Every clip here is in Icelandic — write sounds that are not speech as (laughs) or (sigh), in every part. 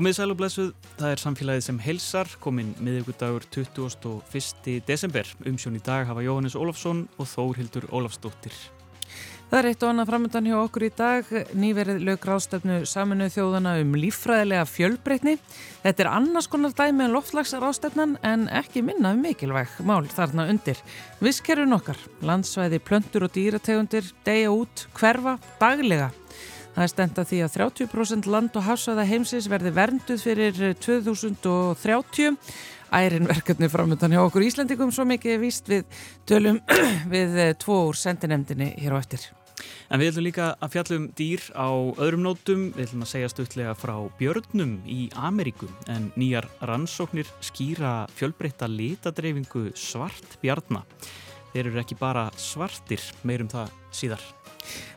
Komið sæl og blessuð, það er samfélagið sem helsar, kominn miðugudagur 21. desember. Umsjón í dag hafa Jóhannes Ólafsson og Þórhildur Ólafsdóttir. Það er eitt og annað framöndan hjá okkur í dag. Nýverið lög ráðstöfnu saminuð þjóðana um líffræðilega fjölbreytni. Þetta er annars konar dæmi en loftlagsráðstöfnan en ekki minna um mikilvæg mál þarna undir. Visskerfun okkar, landsvæði, plöntur og dýrategundir, degja út, hverfa, daglega. Það er stenda því að 30% land og hafsaða heimsins verði vernduð fyrir 2030. Ærin verkefni framöndan hjá okkur Íslandikum svo mikið víst við tölum (clears throat) við tvo úr sendinemdini hér á eftir. En við ætlum líka að fjallum dýr á öðrum nótum. Við ætlum að segja stuttlega frá björnum í Ameríkum en nýjar rannsóknir skýra fjölbreytta litadreyfingu svart bjarna. Þeir eru ekki bara svartir, meirum það síðar.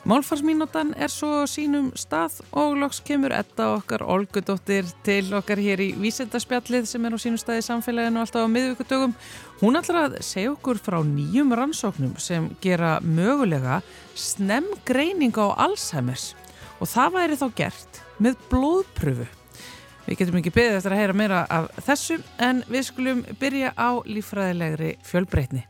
Málfarsmínútan er svo sínum stað og loks kemur etta okkar Olgudóttir til okkar hér í Vísendarspjallið sem er á sínum stað í samfélaginu alltaf á miðvíkudögum. Hún ætlar að segja okkur frá nýjum rannsóknum sem gera mögulega snemgreining á Alzheimer's og það væri þá gert með blóðpröfu. Við getum ekki beðið eftir að heyra meira af þessu en við skulum byrja á lífræðilegri fjölbreytni.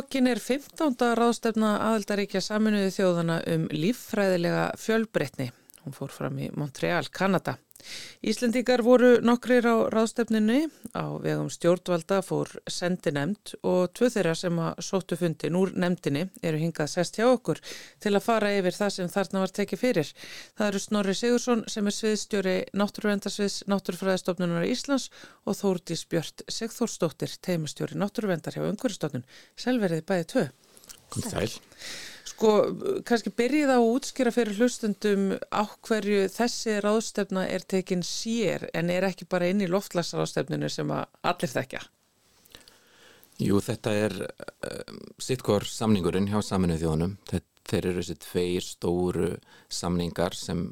Nýlokin er 15. ráðstefna aðaldaríkja saminuði þjóðana um líffræðilega fjölbreytni. Hún fór fram í Montreal, Kanada. Íslendingar voru nokkrir á ráðstefninu, á vegum stjórnvalda fór sendi nefnd og tvö þeirra sem að sóttu fundin úr nefndinni eru hingað sest hjá okkur til að fara yfir það sem þarna var tekið fyrir. Það eru Snorri Sigursson sem er sviðstjóri Náttúruvendarsviðs Náttúrufræðistofnunar Íslands og Þórdís Björn Sigþórsdóttir, teimustjóri Náttúruvendar hjá Unguristofnun. Selveriði bæði tvö. Kom sæl. Sko, kannski byrjið á að útskýra fyrir hlustundum á hverju þessi ráðstefna er tekin sér en er ekki bara inn í loftlagsráðstefninu sem að allir þekkja? Jú, þetta er um, sittkor samningurinn hjá saminuð þjónum. Þeir eru þessi tveir stóru samningar sem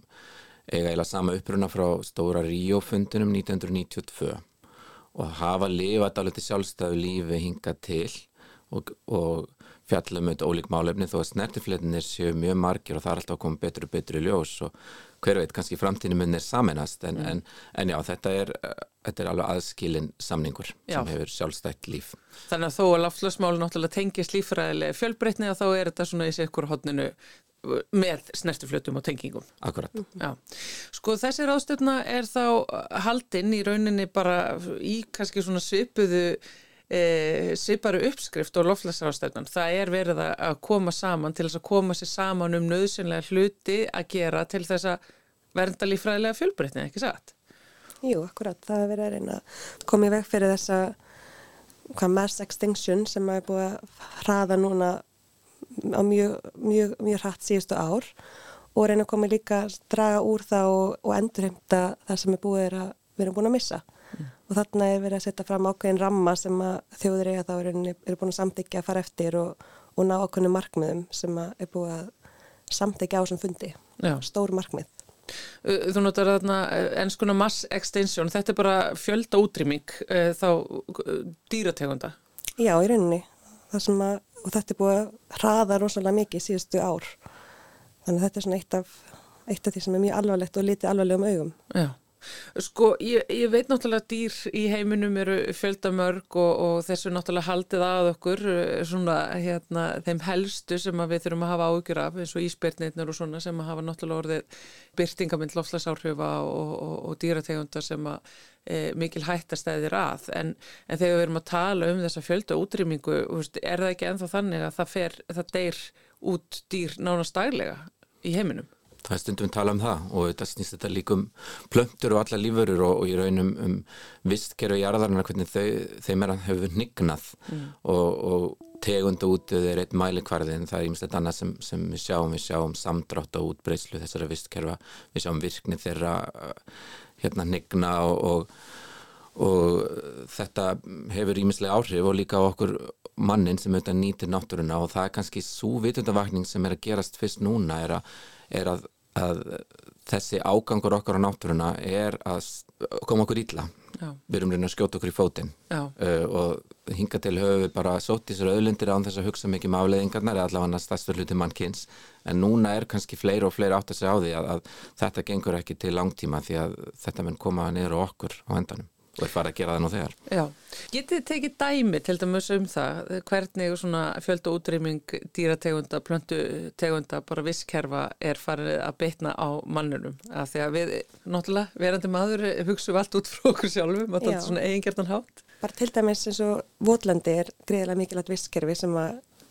eiga eila sama uppruna frá stóra Ríofundunum 1992 og hafa lifað alveg til sjálfstæðu lífi hinga til og, og fjallum auðvitað ólík málefni þó að snertifletinir séu mjög margir og það er alltaf að koma betur og betur í ljós og hver veit kannski framtíðinu munir saminast en, mm. en, en já þetta er, þetta er alveg aðskilin samningur já. sem hefur sjálfstækt líf. Þannig að þó að láflagsmáli náttúrulega tengist lífræðilega fjölbreytni og þá er þetta svona í sikkur hodninu með snertiflötum og tengingum. Akkurat. Mm -hmm. Sko þessi ráðstöfna er þá haldinn í rauninni bara í kannski svona svipuðu e, sviparu uppskrift og lofslagsráðstefnan. Það er verið að koma saman til þess að koma sér saman um nöðsynlega hluti að gera til þess að vernda lífræðilega fjölbreytni, ekki satt? Jú, akkurat. Það er verið að reyna að koma í veg fyrir þessa mass extinction sem er búið að hraða núna á mjög, mjög, mjög hratt síðustu ár og reyna að koma líka að draga úr það og, og endurheimta það sem er búið að erum búin að missa og þarna er verið að setja fram ákveðin ramma sem að þjóður eiga þá eru búin að samþykja að fara eftir og, og ná ákveðinu markmiðum sem er búið að samþykja á sem fundi, Já. stór markmið. Þú notar þarna ennskuna mass extension, þetta er bara fjölda útrýming þá dýrategunda? Já, í rauninni, að, og þetta er búið að hraða rosalega mikið síðustu ár, þannig að þetta er svona eitt af, eitt af því sem er mjög alvarlegt og lítið alvarlegum augum. Já. Sko, ég, ég veit náttúrulega dýr í heiminum eru fjöldamörg og, og þessu náttúrulega haldið að okkur eh, svona, hérna, þeim helstu sem við þurfum að hafa ágjur af eins og íspyrnirnir og svona sem að hafa náttúrulega orðið byrtingamind lofslagsáhrifa og, og, og dýrategundar sem að e, mikil hættastæðir að en, en þegar við erum að tala um þessa fjölda útrýmingu, er það ekki enþá þannig að það fer, það deyr út dýr nánast daglega í heiminum? Það er stundum tala um það og þetta snýst þetta líka um plöntur og alla lífurur og, og í raunum um vistkerfi jarðarnar hvernig þau, þeim er að hefur nignað mm. og, og, tegunda útöð er einn mælikvarðin, það er ímestlega annað sem, sem við sjáum, við sjáum samdrátt á útbreyslu þessara vistkerfa, við sjáum virkni þeirra hérna nigna og, og, og þetta hefur ímestlega áhrif og líka á okkur mannin sem auðvitað nýtir náttúruna. Og það er kannski svo vitundavakning sem er að gerast fyrst núna er að, er að, að þessi ágangur okkar á náttúruna er að koma okkur ítla við erum reyna að skjóta okkur í fótinn. Uh, og hinga til höfu við bara sótt í sér auðlindir án þess að hugsa mikið um afleðingarnar eða allavega stærstur hluti mann kynns en núna er kannski fleiri og fleiri átt að segja á því að, að þetta gengur ekki til langtíma því að þetta mun koma niður á okkur á endanum og er farið að gera það nú þegar. Já, getið þið tekið dæmi til dæmis um það, hvernig svona fjölda útrýming dýrategunda, plöndutegunda, bara visskerfa er farið að beitna á mannunum, að því að við, náttúrulega, verandi maður hugsaum allt út frá okkur sjálfum, að þetta er svona eigingertan hátt. Bara til dæmis eins og Votlandi er greiðilega mikilvægt visskerfi sem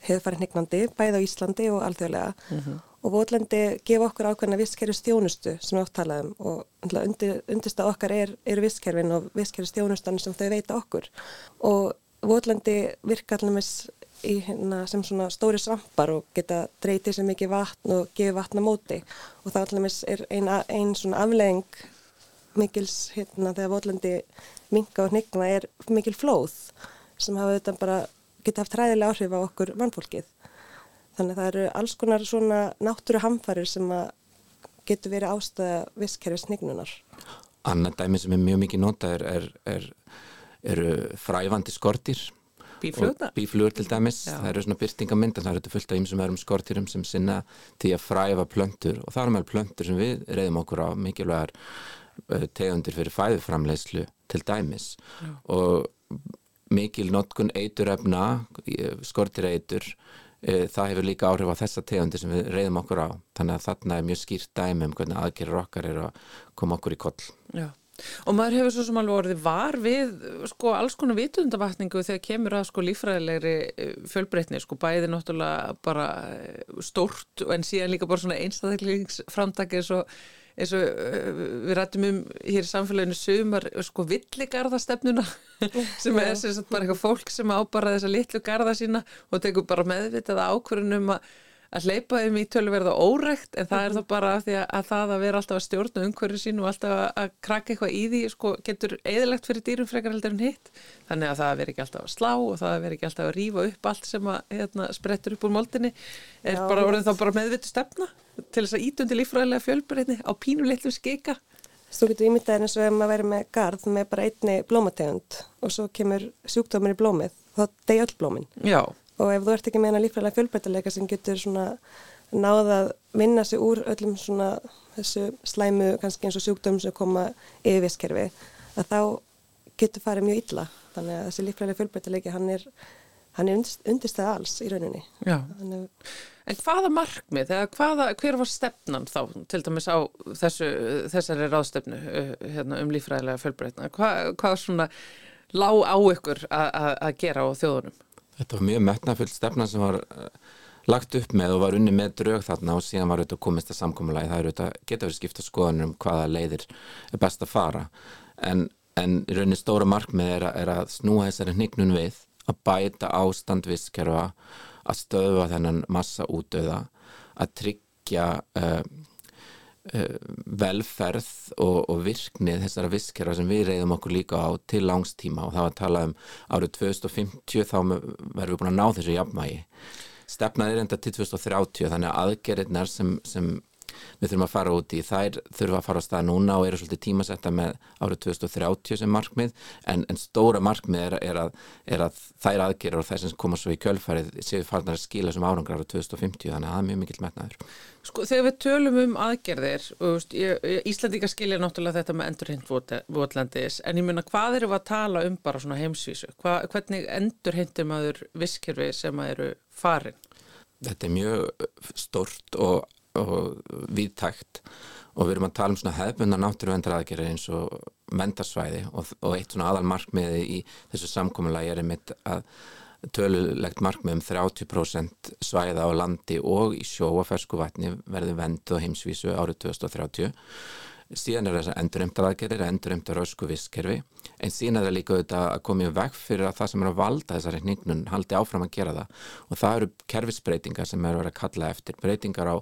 hefur farið hnignandi, bæð á Íslandi og alþjóðlega. Mm -hmm og Votlendi gefa okkur ákveðna visskerfi stjónustu sem við átt talaðum og undir, undirstað okkar er, er visskerfin og visskerfi stjónustan sem þau veita okkur. Og Votlendi virka allir í, hérna, sem svona stóri svampar og geta dreytið sem mikið vatn og gefið vatna móti. Og það allir er einn ein svona aflegging mikils hérna þegar Votlendi minga og hnigna er mikil flóð sem hafa þetta bara geta haft ræðilega áhrif á okkur mannfólkið Þannig að það eru alls konar svona náttúru hamfarir sem að getur verið ástæða visskerfi snignunar. Annað dæmi sem er mjög mikið notað er, er, eru fræfandi skortir. Bíflugur? Bíflugur til dæmis. Já. Það eru svona byrtingamindar, það eru fullt af ymsum öðrum skortirum sem sinna til að fræfa plöntur og það eru með plöntur sem við reyðum okkur á mikilvægar uh, tegundir fyrir fæðuframleyslu til dæmis Já. og mikil notkun eituröfna, skortir eitur það hefur líka áhrif á þessa tegundi sem við reyðum okkur á. Þannig að þarna er mjög skýrt dæmi um hvernig aðgerður okkar er að koma okkur í koll. Já, og maður hefur svo sem alveg orðið var við sko alls konar vitundavakningu þegar kemur að sko lífræðilegri e, fjölbreytni sko bæði náttúrulega bara e, stórt en síðan líka bara svona einstæðaklingsframtakið svo eins og uh, við rættum um hér í samfélaginu sumar sko villigarðastefnuna (laughs) sem er sem sagt, bara eitthvað fólk sem ábara þessa litlu garða sína og tekur bara meðvitað ákvörðunum að að hleypa þeim í tölverða órækt en það er þá bara að, að, að það að vera alltaf að stjórna umhverju sín og alltaf að krakka eitthvað í því sko, getur eðilegt fyrir dýrum frekar heldur en hitt. Þannig að það veri ekki alltaf að slá og það veri ekki alltaf að rýfa upp allt sem að, hérna, sprettur upp úr moldinni er Já. bara orðin þá bara meðvitu stefna til þess að ítundi lífræðilega fjölbreytni á pínum litlum skika. Þú getur ímyndað eins og ef maður verið með gard með bara einni blómategund og svo kemur sjúkdómur í blómið þá degi öll blómin. Já og ef þú ert ekki með hana lífræðilega fjölbreytileika sem getur svona náða að vinna sig úr öllum svona þessu slæmu kannski eins og sjúkdömum sem koma yfir visskerfi að þá getur farið mjög illa. Þannig að þessi lífræðilega fjölbreytileiki hann er, hann er undirstæða alls í rauninni. Er... En hvaða markmið, eða hvaða, hver var stefnan þá til dæmis á þessu, þessari ráðstefnu uh, hérna, um lífræðilega fjölbreytna hvað hva svona lág á ykkur að gera á þjóðunum? Þetta var mjög metnafull stefna sem var uh, lagt upp með og var unni með draug þarna og síðan var auðvitað komist að samkommulagi. Það auðvitað geta verið skipta skoðanir um hvaða leiðir er best að fara. En, en í rauninni stóra markmið er, er að snúa þessari hnignun við, að bæta ástand visskerfa, að stöðva þennan massa útöða, að tryggja uh, velferð og, og virknið þessara visskera sem við reyðum okkur líka á til langstíma og það var að tala um árið 2050 þá verðum við búin að ná þessu jafnmægi. Stefnað er enda til 2030 þannig að aðgerðirnar sem, sem við þurfum að fara út í þær þurfum að fara á stað núna og eru svolítið tímasetta með árið 2030 sem markmið. En, en stóra markmið er, er, að, er að þær aðgerður og þær sem koma svo í kjölfarið séu farnar að skila sem árangur árið 2050 þannig að það er mjög mikill metnaður. Sko þegar við tölum um aðgerðir Íslandíka skilja náttúrulega þetta með endurheimt votlandis en ég minna hvað eru að tala um bara svona heimsvísu? Hva, hvernig endurheintum aður visskerfi sem að eru farin? Þetta er mjög stort og og viðtækt og við erum að tala um svona hefbundar náttúruvendar aðgerðir eins og mendarsvæði og, og eitt svona aðal markmiði í þessu samkominlega er einmitt að tölulegt markmið um 30% svæða á landi og í sjó og fersku vatni verði vend og heimsvísu árið 2030 síðan er þessar endurreimtar aðgerðir, endurreimtar ösku visskerfi, en síðan er það líka auðvitað að koma í veg fyrir að það sem er að valda þessari hnignun haldi áfram að gera það. Og það eru kerfisbreytingar sem er vera að kalla eftir, breytingar á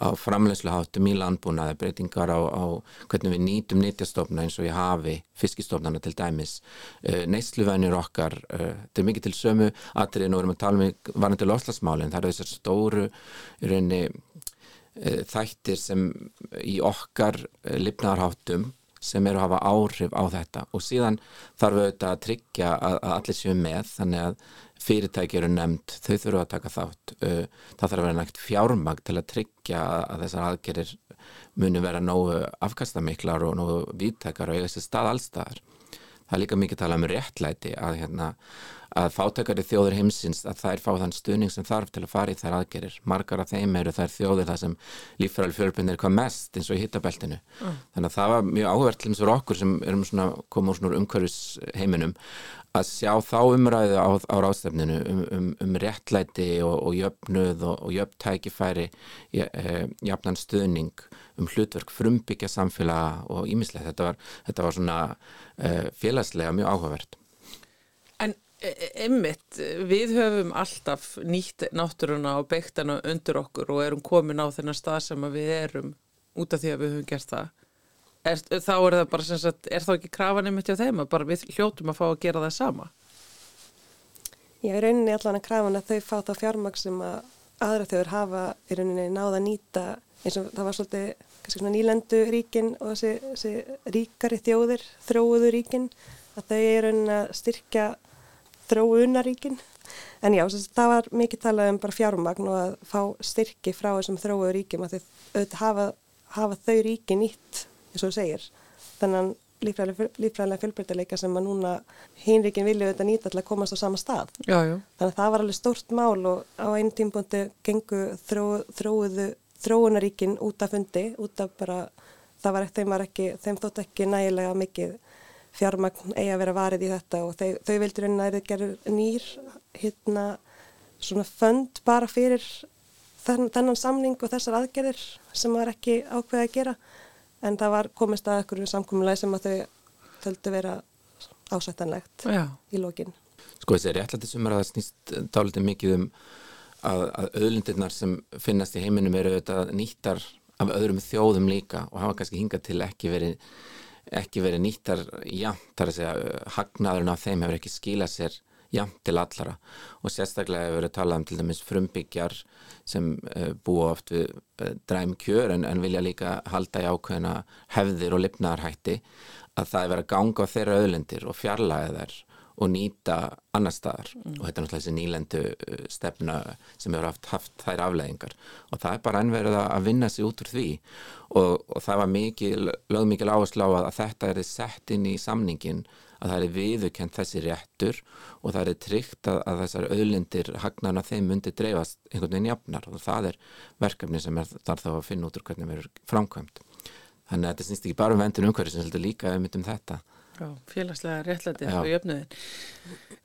á framlegsluháttum í landbúnaði, breytingar á, á hvernig við nýtum nýtjastofna eins og í hafi, fiskistofnana til dæmis, uh, neysluvenjur okkar, uh, þetta er mikið til sömu og við erum að tala um varandi loslasmálinn, það eru þessar stóru í rauninni uh, þættir sem í okkar lifnaðarháttum sem eru að hafa áhrif á þetta. Og síðan þarf auðvitað að tryggja að, að allir séu með þannig að fyrirtæki eru nefnd, þau þurfu að taka þátt. Uh, það þarf að vera nægt fjármag til að tryggja að þessar aðgerir muni vera nógu afkastamiklar og nógu viðtækar og eiga sér stað allstaðar það er líka mikið tala um réttlæti að hérna að fátækari þjóður heimsins að þær fá þann stuðning sem þarf til að fara í þær aðgerir. Margar af þeim eru þær þjóðir það sem líffræðal fjölbyrnir er hvað mest eins og í hittabeltinu. Mm. Þannig að það var mjög áhverð til eins og okkur sem erum svona komið úr umhverfisheiminum að sjá þá umræðu á, á ráðstefninu um, um, um réttlæti og, og jöfnuð og, og jöfntækifæri e, jafnan stuðning um hlutverk frumbyggja samfélaga og ímislegt. Þetta var, þetta var svona e, félagslega mjög áhugavert. Emmitt, við höfum alltaf nýtt náttúruna og beiktana undir okkur og erum komin á þennan stað sem við erum út af því að við höfum gert það. Er, þá er það bara sem sagt, er þá ekki krafan einmitt hjá þeim að bara við hljótum að fá að gera það sama? Já, í rauninni allan að krafan að þau fá þá fjármag sem að aðra þjóður hafa í rauninni náða að nýta eins og það var svolítið kannski svona nýlendu ríkin og þessi, þessi ríkari þjóðir, þróuðu ríkin að þau er rauninni að styrkja þróunaríkin en já, það var mikið talað um bara fjármagn og að fá styrki frá þessum þróuðu ríkjum að þau hafa, hafa þau ríki nýtt eins og þú segir þannig lífræðilega fjölbreytileika sem að núna hinríkin vilja auðvitað nýta til að komast á sama stað já, já. þannig að það var alveg stórt mál og á einn tímbúndi gengu þró, þróuðu þróunaríkin út af fundi út af bara, það var ekkert þeim, ekki, þeim þótt ekki nægilega mikið fjármagn eigi að vera varið í þetta og þau, þau vildur einnig að það gerur nýr hérna svona fönd bara fyrir þann, þennan samning og þessar aðgerðir sem var ekki ákveðið að gera en það var komist að ekkur samkominlega sem að þau þöldu vera ásættanlegt Já. í lókin. Sko þessi réttlættisumar að það snýst dálítið mikið um að, að auðlindirnar sem finnast í heiminum eru auðvitað nýttar af öðrum þjóðum líka og hafa kannski hingað til ekki verið ekki verið nýttar jæmt, þar að segja hagnaðurinn af þeim hefur ekki skílað sér jæmt til allara og sérstaklega hefur verið talað um til dæmis frumbyggjar sem uh, búa oft við uh, dræm kjör en, en vilja líka halda í ákveðina hefðir og lifnaðarhætti að það er verið að ganga á þeirra öðlendir og fjarlæða þær og nýta annar staðar. Mm. og þetta er náttúrulega þessi nýlendu uh, stefna sem hefur haft, haft þær afleðingar og það er bara ennverið að vinna sig út úr því. Og, og það var mikil, lögð mikil áherslu á að þetta er sett inn í samningin að það er viðukent þessi réttur og það er tryggt að, að þessar auðlindir hagnarna þeim myndi dreifast einhvern veginn jafnar. Og það er verkefni sem er þar þá að finna út úr hvernig við erum framkvæmt. Þannig að þetta snýst ekki bara um vendin umhverju sem heldur líka um þetta Já, félagslega réttlæti og jöfnuðin.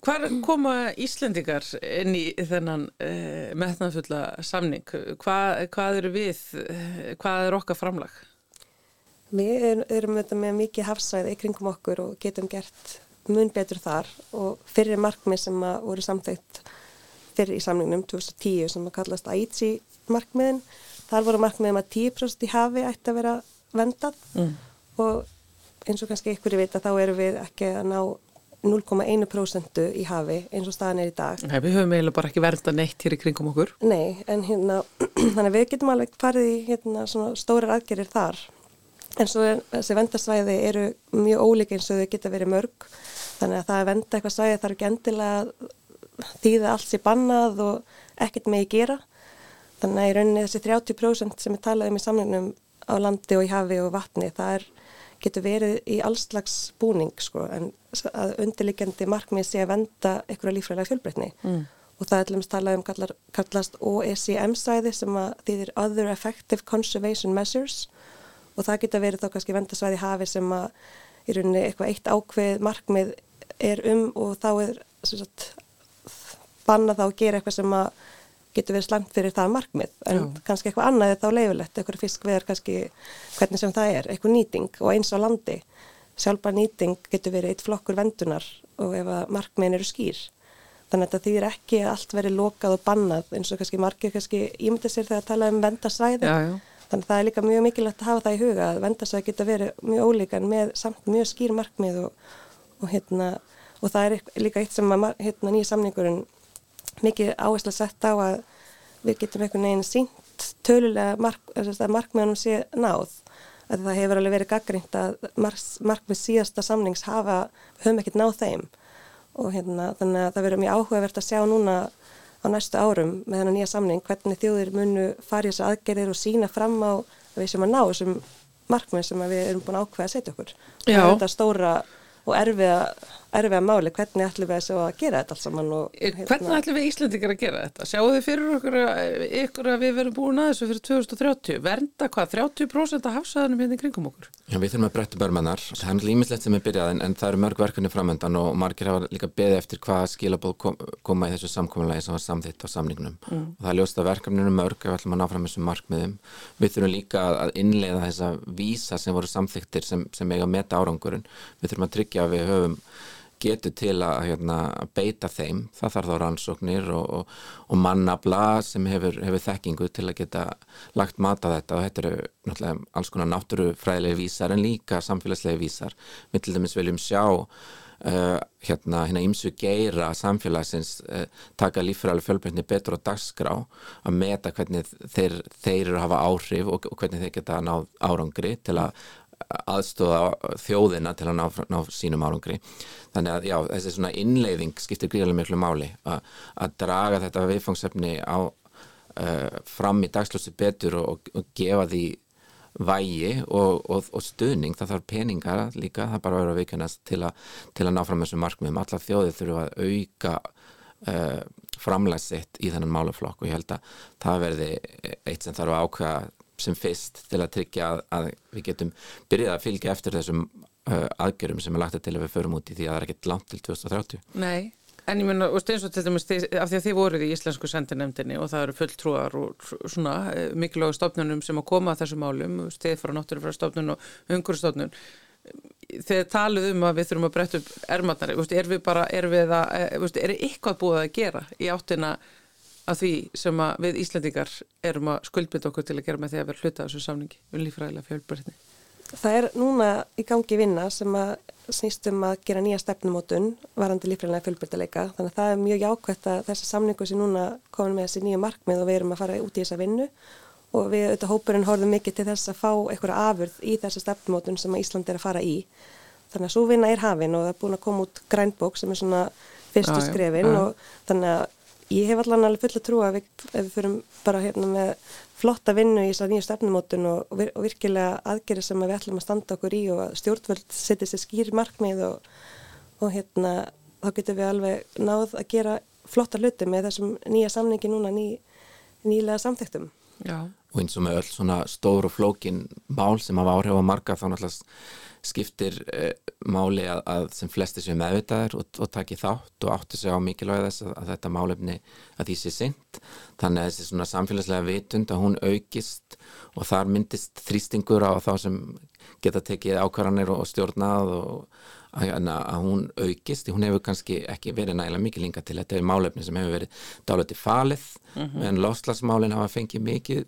Hvar koma Íslendingar inn í þennan uh, metnaðfulla samning? Hva, hvað eru við, uh, hvað er okkar framlag? Við erum, erum með mikið hafsæði í kringum okkur og getum gert mun betur þar og fyrir markmið sem voru samþaugt fyrir í samningnum 2010 sem að kallast AITSI markmiðin. Þar voru markmiðum að 10% í hafi ætti að vera vendað mm. og eins og kannski ykkur vita þá erum við ekki að ná 0,1% í hafi eins og staðan er í dag. Nei, við höfum eiginlega bara ekki verða neitt hér í kringum okkur. Nei, en hérna, (clears throat) þannig að við getum alveg farið í hérna svona stórar aðgerir þar. En svo er, þessi vendarsvæði eru mjög ólík eins og þau geta verið mörg. Þannig að það að venda eitthvað svæði þarf ekki endilega þýða allt sér bannað og ekkert með í gera. Þannig að í rauninni þessi 30% sem við talaðum í samlunum á landi og í hafi og vatni, það er getur verið í allslags búning sko, en að undirliggjandi markmið sé að venda einhverja lífræðilega fjölbreytni mm. og það er til dæmis talað um kallar, kallast OECM-svæði sem að þýðir Other Effective Conservation Measures og það getur verið þá kannski vendasvæði hafi sem að í rauninni eitthvað eitt ákveð markmið er um og þá er sagt, banna þá að gera eitthvað sem að getur verið slæmt fyrir það markmið en Já. kannski eitthvað annað er þá leifilegt, eitthvað fiskveðar kannski hvernig sem það er, eitthvað nýting og eins á landi. Sjálfbar nýting getur verið eitt flokkur vendunar og ef að markmiðin eru skýr. Þannig að það þýðir ekki allt verið lokað og bannað eins og kannski margir kannski ímyndið sér þegar að tala um vendasvæði. Þannig að það er líka mjög mikilvægt að hafa það í huga að vendasvæði geta verið mjög ólíkan með samt mjög skýr markmið og, og, hérna, og það er líka eitt sem að hérna, nýja samningurinn mikið áherslu að setja á að við getum einhvern veginn sínt tölulega mark, markmiðanum sé náð að það hefur alveg verið gaggrínt að mark, markmið síðasta samnings hafa, við höfum ekkert náð þeim og hérna, þannig að það verður mjög áhugavert að sjá núna á næstu árum með þennan nýja samning hvernig þjóðir munu fara í þessu aðgerðir og sína fram á við sem að ná þessum markmið sem við erum búin að ákveða að setja okkur. Já. Þetta stóra og erfiða, erfiða máli, hvernig ætlum við að, gera þetta alls saman og Eh, Hvernig ætlum við Íslandingar að gera þetta? Sjáu þið fyrir okkur að, ykkur að við verum búin að þessu fyrir 2030? Vernda hvað? 30% af hafsaðanum hérna í kringum okkur? Já, við þurfum að breytta börmennar. Það er náttúrulega ímislegt sem er byrjað en, en það eru mörg verkunni framöndan og margir hafa líka beðið eftir hvað skilabóð kom, koma í þessu samkominlegi sem var samþitt á samningnum. Mm. Og það er ljóst að verkefninu er mörg ef við ætlum að ná fram þessum markmiðum. Við þurfum líka að- að innleiða þessa vísa sem voru samþyktir sem, sem eiga að meta árangurinn. Við þurfum að tryggja að við höfum getur til að, hérna, beita þeim. Það þarf þá rannsóknir og, og, og mannabla sem hefur, hefur þekkingu til að geta lagt mat á þetta. Og þetta eru náttúrulega alls konar náttúrufræðilegi vísar en líka samfélagslegi vísar. Við til dæmis viljum sjá uh, hérna hérna ímsu geira samfélagsins uh, taka líffræðileg fjölbreytni betur á dagskrá að meta hvernig þeir, þeir hafa áhrif og, og hvernig þeir geta náð árangri til að aðstóða þjóðina til að ná, ná sínum árangri. Þannig að já, þessi svona innleiðing skiptir gríðarlega miklu máli að, að draga þetta viðfangsefni á uh, fram í dagslösu betur og, og gefa því vægi og, og, og stuðning. Það þarf peningar líka, það bara verður að veikennast til, til að ná fram þessum markmiðum. Allar þjóðir þurfa að auka uh, framlæsitt í þennan málaflokk og ég held að það verði eitt sem þarf að ákveða sem fyrst til að tryggja að, að við getum byrjað að fylgja eftir þessum uh, aðgjörum sem er lagt til að við förum út í því að það er ekkert langt til 2030. Nei, en ég menna, og eins og til dæmis af því að þið voruð í Íslensku sendinemdini og það eru fulltrúar og svona eh, mikilvægu stofnunum sem að koma að þessum málum, stið frá náttúrufræða stofnun og umhverjastofnun þegar taluð um að við þurfum að bretta upp ermatnari, er við bara, er við að, eh, er eitthvað búið að gera í áttina að því sem að við Íslendingar erum að skuldbytta okkur til að gera með því að vera hluta af þessu samningi um lífræðilega fjölbreytni. Það er núna í gangi vinna sem að snýst um að gera nýja stefnumótun varandi lífræðilega fjölbyrtileika. Þannig að það er mjög jákvæmt að þessi samningu sem núna komin með þessi nýja markmið og við erum að fara út í þessa vinnu og við auðvitað hópurinn horfum mikið til þess að fá einhverja afurð í þessi stefnumótun sem Ísland er að fara í. Þannig að svo vinna er hafin og það er búin að koma út grænbók sem er svona fyrstu já, skrefin já. og þannig að ég hef allan alveg fulla trú að við, við fyrum bara hérna með flotta vinnu í þessar nýju stefnumótun og, og virkilega aðgerið sem að við ætlum að standa okkur í og að stjórnvöld setja sér skýr markmið og, og hérna þá getum við alveg náð að gera flotta hluti með þessum nýja samningi núna ný, nýlega samþektum. Já. Og eins og með öll svona stór og flókin mál sem hafa áhrif á marga þá náttúrulega skiptir uh, máli að, að sem flesti séu meðvitaðir og, og taki þátt og átti sig á mikilvæg þess að, að þetta málefni að því sé sint þannig að þessi svona samfélagslega vitund að hún aukist og þar myndist þrýstingur á þá sem geta tekið ákvarðanir og stjórnað og að, að hún aukist, hún hefur kannski ekki verið nægilega mikið linga til. Þetta er málefni sem hefur verið dálítið falið en lofslagsmálin hafa fengið mikið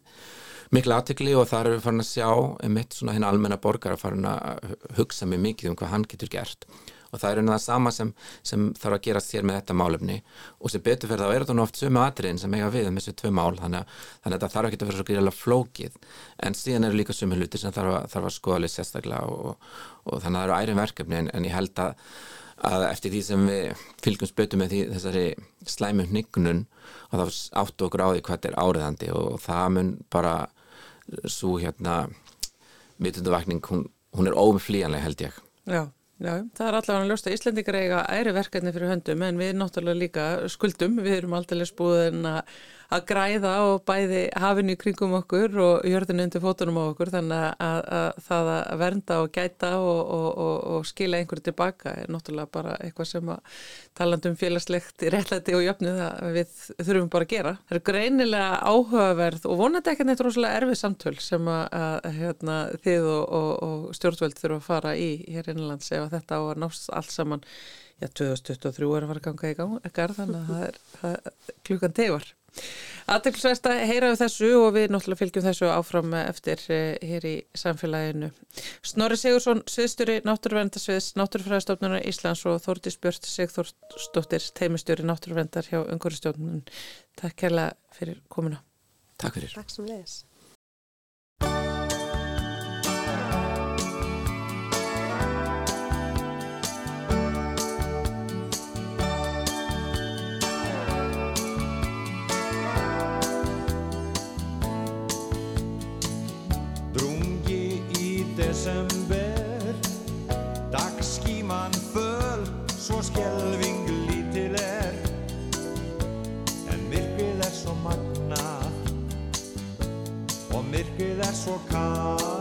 mikla aðtekli og þar erum við farin að sjá einmitt svona hinn almenna borgar að farin að hugsa mig mikið um hvað hann getur gert og það er einu það sama sem, sem þarf að gerast hér með þetta málefni. Og sem betur fyrir þá er þetta oft sömu atriðin sem eiga við um þessu tvö mál. Þannig þannig að þetta þarf ekki að vera svo gríðilega flókið. En síðan eru líka sömu hlutir sem þarf að, þarf að skoða alveg sérstaklega og, og, þannig að það eru ærin verkefni. En, en ég held að, að eftir því sem við fylgjum spötu með því, þessari slæmu hnignun og þá áttu okkur á því hvað er áriðandi og það mun bara svo hérna vitundavakning, hún, hún er óumflýjanlega held ég. Já, já, það er allavega að ljósta Íslendingar eiga æri verkefni fyrir höndum en við náttúrulega líka skuldum, við erum aldrei búin að, að græða og bæði hafinu í kringum okkur og jörðinu undir fótunum á okkur þannig að, að það að vernda og gæta og, og, og, og skila einhverju tilbaka er náttúrulega bara eitthvað sem að talandum félagslegt réttlæti og jöfnu það við þurfum bara að gera. Það er greinilega áhugaverð og vonandi ekki neitt rosalega erfið samtöl sem að, að hérna, þið og stjórnvöld þurfum að fara í hér innanlands ef þetta á að nást allt saman já, 2023 er að fara að ganga í gang þannig að það er, það er klukkan tegur. Aðtilsvægst að heyra við þessu og við náttúrulega fylgjum þessu áfram eftir eh, hér í samfélaginu. Snorri Sigursson, sviðstjóri Náttúruvendasviðs, Náttúrufræðastofnunar Íslands og Þórtís Björn Sigþórsdóttir, teimistjóri Náttúruvendar hjá Unguristjónun. Takk kærlega fyrir komuna. Takk fyrir. Takk sem leiðis. Desember. Dagskíman föl Svo skjelving lítil er. En myrkrið er svo magnað Og myrkrið er svo kall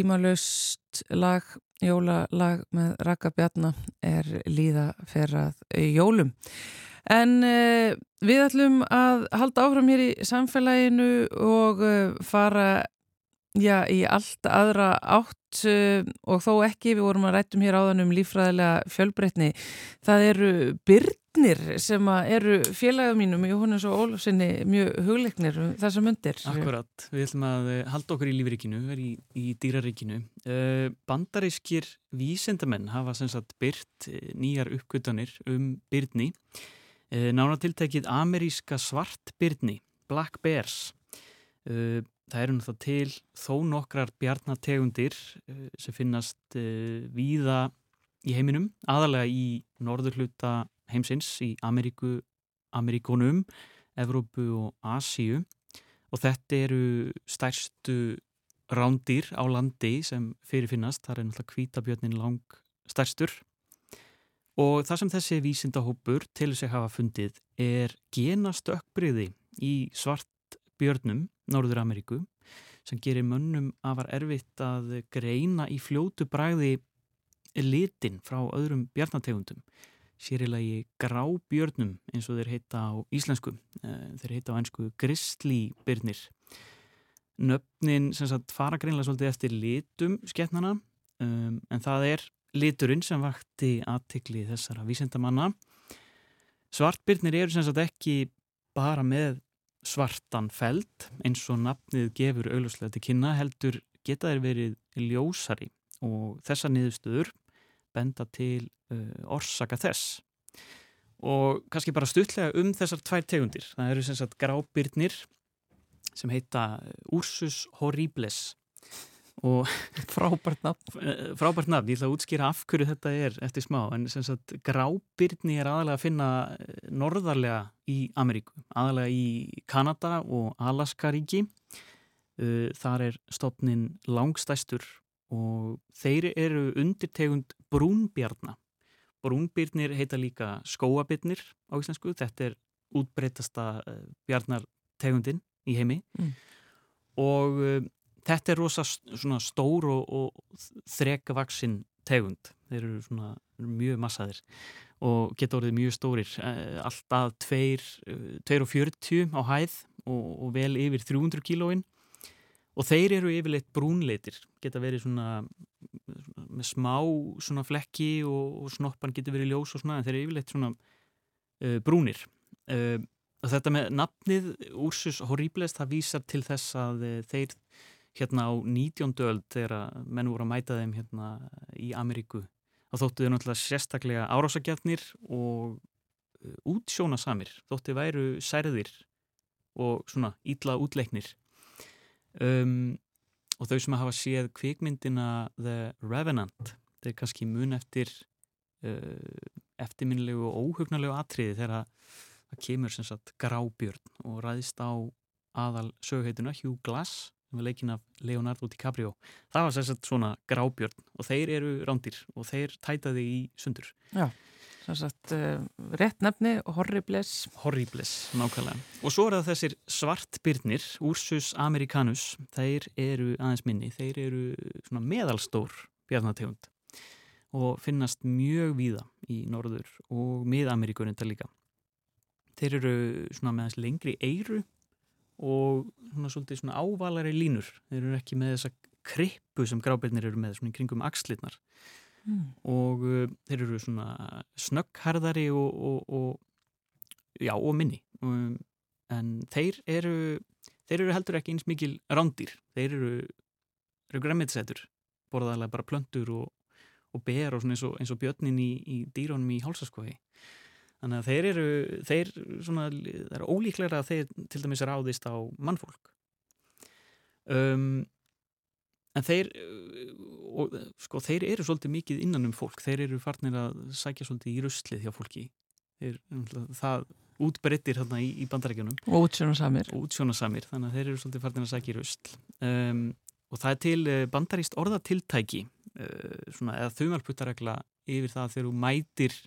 Tímalust lag, jólalag með Raka Bjarnar er líða ferrað jólum. En uh, við ætlum að halda áfram hér í samfélaginu og uh, fara já, í allt aðra átt uh, og þó ekki, við vorum að rættum hér áðan um lífræðilega fjölbreytni. Það eru byrnir sem eru félagum mínum Jóhannes og Ólafsinni mjög hugleiknir um þessa myndir. Akkurat, við ætlum að eh, halda okkur í lífríkinu, vera í, í dýraríkinu. Uh, bandarískir vísendamenn hafa sem sagt byrt eh, nýjar uppgötanir um byrni. Nánatiltækið ameríska svartbyrni, Black Bears. Það eru náttúrulega til þó nokkrar bjarnategundir uh, sem finnast uh, víða í heiminum, aðalega í norðurhluta heimsins, í Ameríku, Ameríkonum Evrópu og Asíu. Og þetta eru stærstu rándýr á landi sem fyrirfinnast, það er náttúrulega kvítabjörnin lang stærstur og það sem þessi vísindahópur til þess að hafa fundið er genastökkbriði í svartbjörnum Norður Ameríku sem gerir mönnum afar erfitt að greina í fljótu bræði litin frá öðrum bjarnategundum. Sérilagi grábjörnum eins og þeir heita á íslensku eh, þeir heita á einsku grislíbyrnir nöfnin sem sagt fara greinlega svolítið eftir litum sketnana um, en það er liturinn sem vakti aðtikli þessara vísendamanna svartbyrnir eru sem sagt ekki bara með svartan feld eins og nafnið gefur augljóslega til kynna heldur geta þeir verið ljósari. Og þessa niðurstöður benda til uh, orsaka þess. Og kannski bara stuttlega um þessar tvær tegundir. Það eru sem sagt grábyrnir sem heita Ursus horribles (laughs) Frábært nafn. Eh, frábært nafn, ég ætla að útskýra af hverju þetta er eftir smá, en sem sagt grábyrni er aðalega að finna eh, norðarlega í Ameríku aðalega í Kanada og Alaska ríki. Uh, þar er stopnin langstæstur og þeir eru undirtegund brúnbjarna. Brúnbyrnir heita líka skóabyrnir á íslensku, þetta er útbreytasta bjarnartegundin í heimi. Mm. og þetta er rosa svona stór og, og þrekavaksin tegund. Þeir eru svona mjög massaðir og geta orðið mjög stórir. Uh, alltaf 2,40 á hæð og, og vel yfir 300 kílóin. Og þeir eru yfirleitt brúnleitir geta verið svona með smá svona flekki og, og snoppan getur verið ljós og svona en þeir eru yfirleitt svona uh, brúnir. Uh, þetta með nafnið Ursus Horribles það vísar til þess að þeir hérna á 19. öld þegar menn voru að mæta þeim hérna í Ameríku þá þóttu þau náttúrulega sérstaklega árásagjarnir og uh, útsjónasamir þóttu væru særðir og svona ítla útleiknir um, og þau sem hafa séð kvikmyndina The Revenant þeir kannski mun eftir uh, eftirminnlegu og óhugnarlegu atriði þegar það kemur sem sagt grábjörn og ræðist á aðal söguheituna Hugh Glass sem er leikinn af Leonardo DiCaprio það var sagt svona grábjörn og þeir eru rándir og þeir tætaði í sundur Sem sagt, uh, rétt nefni, horribles. Horribles, nákvæmlega. Og svo er það þessir svartbyrnir, Ursus americanus, þeir eru aðeins minni, þeir eru svona meðalstór bjarnategund og finnast mjög víða í norður og mið-Ameríkur enda líka. Þeir eru svona með aðeins lengri eyru og svona svolítið svona ávalari línur. Þeir eru ekki með þessa krippu sem grábyrnir eru með svona í kringum axlirnar Mm. og uh, þeir eru svona snöggharðari og, og, og, já, og minni um, en þeir eru þeir eru heldur ekki eins mikil rándýr þeir eru, eru græmitsætur borðaðlega bara plöntur og, og ber og svona eins og, eins og björnin í, í dýrónum í hálsaskoði þannig að þeir eru þeir svona, það er ólíklega að þeir til dæmis ráðist á mannfólk. Um, en þeir uh, og, sko, þeir eru svolítið mikið innan um fólk. Þeir eru farnir að sækja svolítið í ruslið hjá fólki. Þeir, það útbreyttir hérna í, í bandarækjunum Og útsjónum samir. og útsjónasamir þannig að þeir eru svolítið farnir að sækja í rusl. Um, og það er til uh, bandaríst orðatiltæki uh, svona, eða þumalputtaregla yfir það þegar þú mætir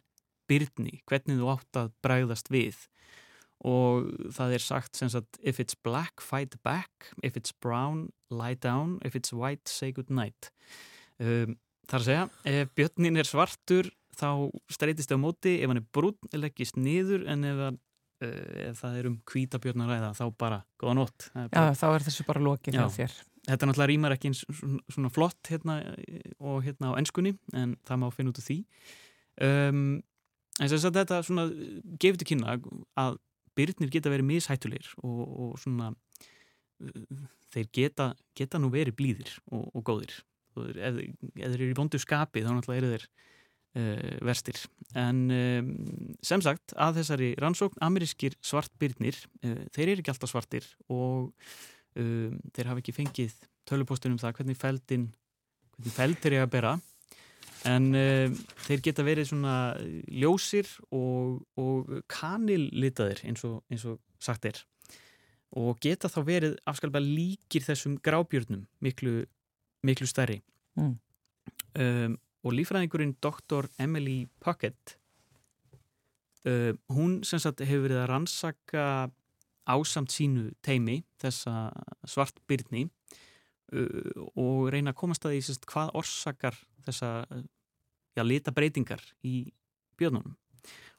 byrni, hvernig þú átt að bræðast við. Og það er sagt sem sagt if it's black, fight back. If it's brown, lie down. If it's white, say good night. Um, þar að segja ef björnin er svartur þá streytist á móti, ef hann er brún leggist niður. En ef, hann, uh, ef það er um hvítabjörn að ræða þá bara góða nótt. Það er Já, bara- þá er þessu bara lokið Já. hjá þér. þetta náttúrulega rýmar ekki eins svona, svona flott hérna og hérna á ennskunni en það má finna út úr því. Um, en þess að þetta svona gefur til kynna að byrnir geta verið mishættulegir og, og svona uh, þeir geta, geta nú verið blíðir og, og góðir. Ef, ef þeir eru í vondu skapi þá náttúrulega eru þeir uh, verstir. En um, sem sagt að þessari rannsókn amerískir svartbyrnir uh, þeir eru ekki alltaf svartir og um, þeir hafa ekki fengið tölupóstur um það hvernig feldin hvernig feld þeir eiga að bera en uh, þeir geta verið svona ljósir og, og kanillitaðir eins og, eins og sagt er og geta þá verið afskalbað líkir þessum grábjörnum miklu, miklu stærri Mm. um, og lífræðingurinn Dr. Emily Puckett uh, hún sem sagt hefur verið að rannsaka ásamt sínu teimi þessa svartbyrni og reyna að komast að því sagt, hvað orsakar þessa uh, já, lita breytingar í björnunum.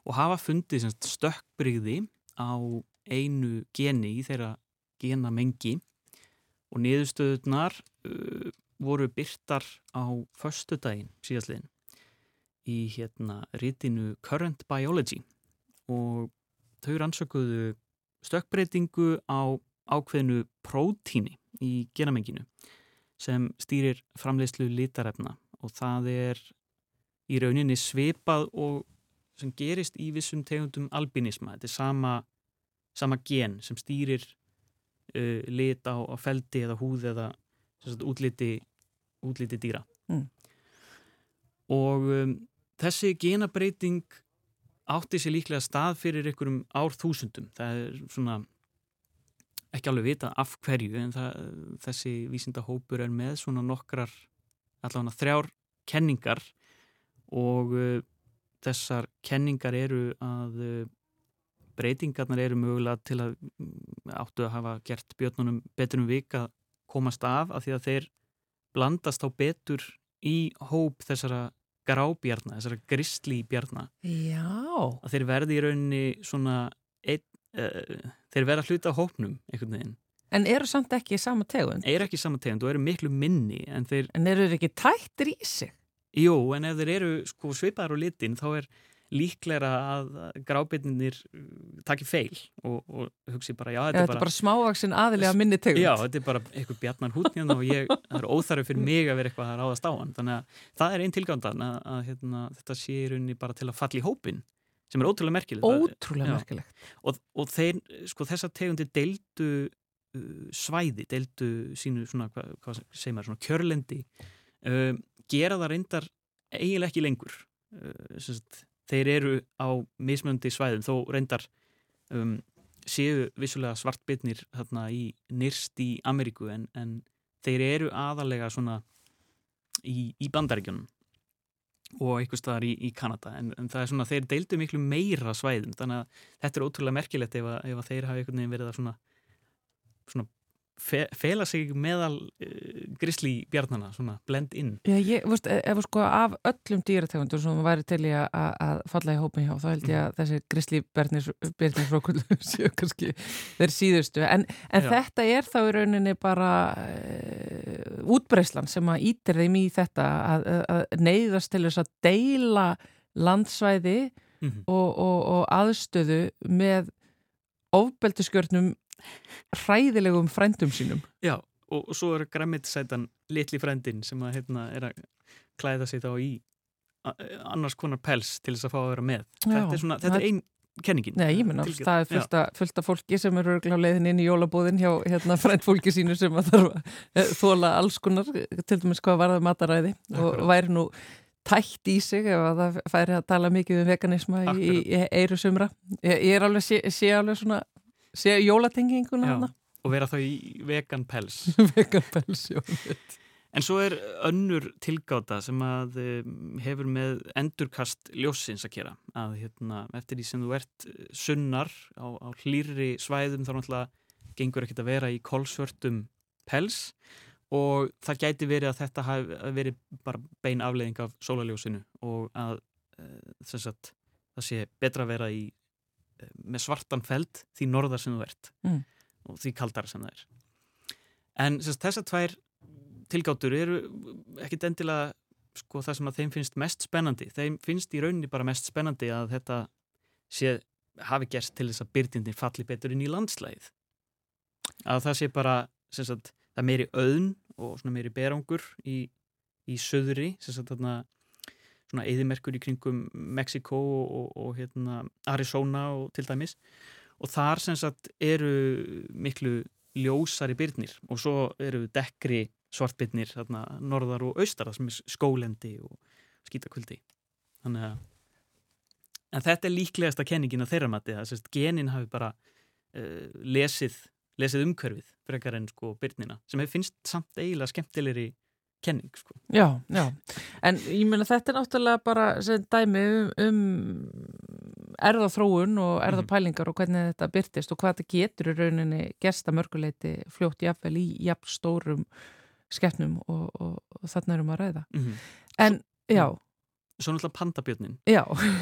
Og hafa fundið sagt, stökkbrygði á einu geni í þeirra genamengi. Og niðurstöðunar uh, voru byrtar á föstudaginn síðastliðin í hérna rítinu Current Biology. Og þau rannsökuðu stökkbreytingu á ákveðinu prótíni í genamenginu sem stýrir framleiðslu litarefna og það er í rauninni svipað og sem gerist í vissum tegundum albinisma. Þetta er sama, sama gen sem stýrir uh, lit á, á feldi eða húð eða sagt, útliti, útliti dýra. Mm. Og um, þessi genabreiting átti sér líklega stað fyrir einhverjum árþúsundum. Það er svona ekki alveg vita af hverju en það, þessi vísindahópur er með svona nokkrar allavega þrjár kenningar og uh, þessar kenningar eru að uh, breytingarnar eru mögulega til að mm, áttu að hafa gert björnunum betur um vik að komast af af því að þeir blandast á betur í hóp þessara grábjarna, þessara grisli bjarna Já, að þeir verði í rauninni svona ein, uh, þeir verða hluta á hópnum einhvern veginn. en eru samt ekki í sama tegund? Er ekki sama tegund og eru miklu minni en þeir, En eru þeir ekki tættir í sig? jú, en ef þeir eru sko svipaðar á litin þá er líklegra að grábjarnir taki feil og, og hugsi bara, já, þetta þetta er er bara, bara smávaksinn aðilega minni tegund? já, þetta er bara eitthvað bjarnar hútnjan og ég, það er óþarfi fyrir mig að vera eitthvað að ráðast á hann. Þannig að það er einn tilgándan að, að hérna, þetta sé í rauninni bara til að falla í hópin sem er ótrúlega merkilegt. Ótrúlega Já. merkilegt. og, og þeir, sko, þessar tegundir deildu uh, svæði, deildu sínu svona, hvað, hvað segir maður, svona kjörlendi uh, gera það reyndar eiginlega ekki lengur uh, sagt, þeir eru á mismöndi svæðum, þó reyndar um, séu vissulega svartbyrnir þarna í nýrst í Ameríku en, en þeir eru aðalega svona í, í bandaríkjunum og einhver staðar í, í Kanada. En, en það er svona, þeir deildu miklu meira svæðum þannig að þetta er ótrúlega merkilegt ef, ef þeir hafa einhvern veginn verið að svona, svona fe, fela sig meðal uh, grisli bjarnana, svona blend in Já, ég, veist, ef sko af öllum dýrategundur sem væri til í að, falla í hópin hjá, þá held ég að þessi grisli bernisrókullu (laughs) séu kannski þeir síðustu, en, en þetta er þá í rauninni bara uh, útbreyslan sem að ítir þeim í þetta að, að neyðast til þess að deila landsvæði mm -hmm. og, og, og aðstöðu með ofbeldiskjörnum hræðilegum frændum sínum Já, og, og svo er græmitsætan litli frændin sem að hérna er að klæða sig þá í annars konar pels til þess að fá að vera með Já, þetta er svona, þetta er ein kenningin Nei, ég Tilgerð. það er fullt af, fullt af fólki sem eru leiðin inn í jólabúðin hjá hérna frændfólki sínu sem að þarf að þóla alls konar, til dæmis hvað varða mataræði og Akkúrat. væri nú tætt í sig ef að það færi að tala mikið um veganisma í, í, í eiru sumra. Ég, ég er alveg, sé, sé alveg svona, sé jólatenginguna hana. og vera þá í vegan pels (laughs) Veganpels, já. En svo er önnur tilgáta sem að um, hefur með endurkast ljósins að gera að hérna, eftir því sem þú ert eh, sunnar á, á hlýrri svæðum þá náttúrulega gengur ekkert að vera í kolsvörtum pels og það gæti verið að þetta hafi verið bara bein afleiðing af sólaljósinu og að uh, sagt, það sé betra að vera í, uh, með svartan feld því norðar sem þú ert Mm. og því kaldara sem það er. En sagt, þessar tvær tilgáttur eru ekkit endilega sko, það sem að þeim finnst mest spennandi. Þeim finnst í rauninni bara mest spennandi að þetta sé, hafi gerst til þess að byrjindin falli betur inn í landslæðið. Að það sé bara, sagt, það meiri auðn og meiri berangur í, í söðri, sem sagt, þarna svona eðimerkur í kringum Mexiko og, og, og hérna, Arizona og til dæmis. Og þar sem sagt eru miklu ljósari byrnir og svo eru dekkri svartbyrnir þarna norðar og austar það sem er skólendi og, skítakvöldi þannig að en þetta er líklegasta kenningin á þeirra mati að sérst, genin hafi bara uh, lesið, lesið umhverfið frekar en sko byrnina sem hefur finnst samt eiginlega skemmtilegri kenning sko. Já, já, en ég meina þetta er náttúrulega bara sem dæmi um, um erðaþróun og erðapælingar og hvernig þetta byrtist og hvað þetta getur í rauninni gersta mörguleiti fljótt jafnvel í jafn stórum skeppnum og, og, og þarna erum að ræða. mm -hmm. En, já, Svo náttúrulega pandabjörnin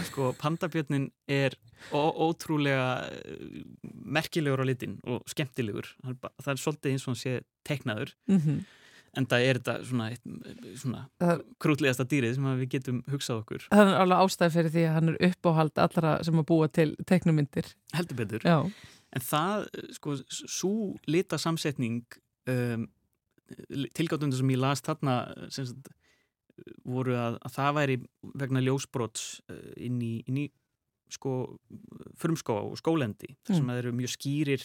sko pandabjörnin er ótrúlega eh, merkilegur á litin og skemmtilegur. Það er svolítið eins og hann sé teiknaður. Mhm, en það er þetta svona, svona Það- krútlegasta dýrið sem við getum hugsað okkur það er alveg ástæði fyrir því að hann er uppáhald allra sem að búa til teiknumyndir. heldur betur Já, en það, eh, sko, svo lita samsetning um, tilgáttundum sem ég las þarna eh, sem sagt, voru að, að það væri vegna ljósbrots uh, inn í, inn í sko frumskó og skólendi þar sem Mm. að eru mjög skýrir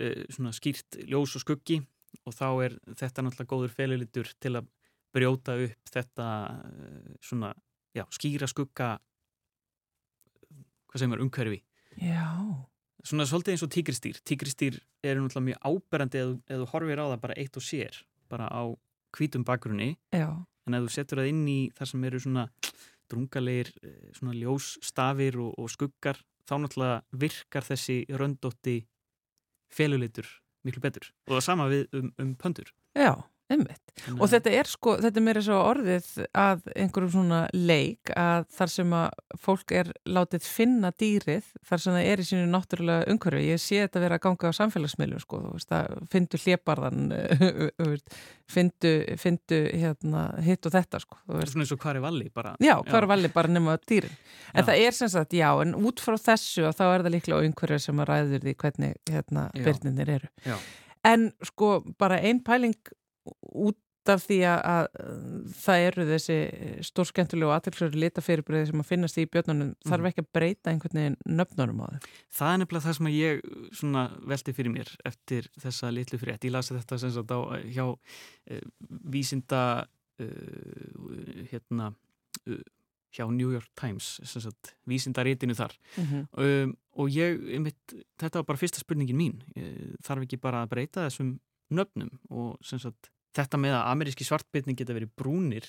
uh, svona skýrt ljós og skuggi og þá er þetta náttúrulega góður felilitur til að brjóta upp þetta uh, svona, já, skýra skugga hvað sem er umhverfi. Já, svona svolítið eins og tígristýr tígristýr eru náttúrulega mjög áberandi eða eð þú horfir á það bara eitt og sér bara á hvítum bakgrunni. Já, en ef þú setur það inn í þar sem eru svona drungalegir eh, svona ljósstafir og, og skuggar þá náttúrulega virkar þessi röndótti felulitur miklu betur. Og það sama við um, um pöndur já, Og þetta er sko, þetta er meira svo orðið að einhverjum svona leik að þar sem að fólk er látið finna dýrið þar sem það er í sínu náttúrulega umhverfi. Ég sé þetta vera að ganga á samfélagsmiðlum sko, þú veist að fyndu hlébarðan, (laughs) fyndu, fyndu hérna, hitt og þetta sko. er svona eins og hvar er valli bara Já, hvar valli bara nema dýrin. En Já. það er sem sagt, já, en út frá þessu og þá er það líklega umhverfi sem að ræður því hvernig hérna byrninir eru. Já. En sko bara ein pæling út af því að, að það eru þessi stórskemmtilegu og aðtilsverðu litafyrirbreyði sem að finnast í björnunum þarf Mhm. ekki að breyta einhvern veginn nöfnunum á þeim. Það er nefnilega það sem ég svona velti fyrir mér eftir þessa litlu frétt. Ég lasi þetta sem sagt á hjá uh, vísinda uh, hérna uh, hjá New York Times sem sagt vísindaritinu þar um, og ég, einmitt, þetta var bara fyrsta spurningin mín. Ég þarf ekki bara að breyta þessum nöfnum og sagt þetta með að ameríski svartbyrning geta verið brúnir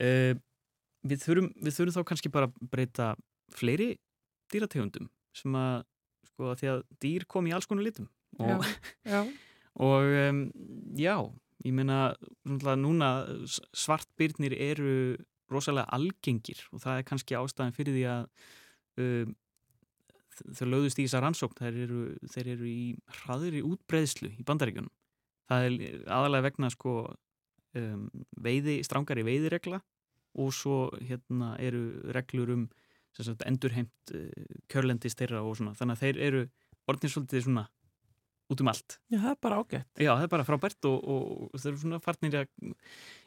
uh, við, þurfum, við þurfum þá kannski bara að breyta fleiri dýrategundum sem að sko að því að dýr kom í alls konar litum og, já. (laughs) og um, já, ég meina núna svartbyrnir eru rosalega algengir og það er kannski ástæðan fyrir því að um, þau lögðust í þessa rannsókn þeir eru, þeir eru í hraðri útbreðslu í bandaríkjunum það er aðalega vegna sko um, veiði, strángari veiðiregla og svo hérna eru reglur um sem sagt, endurheimt uh, kjörlendis þeirra og svona þannig að þeir eru orðin svolítið svona út um allt Já, það er bara ágætt. Já, það er bara frábært og, og þeir eru svona farnir að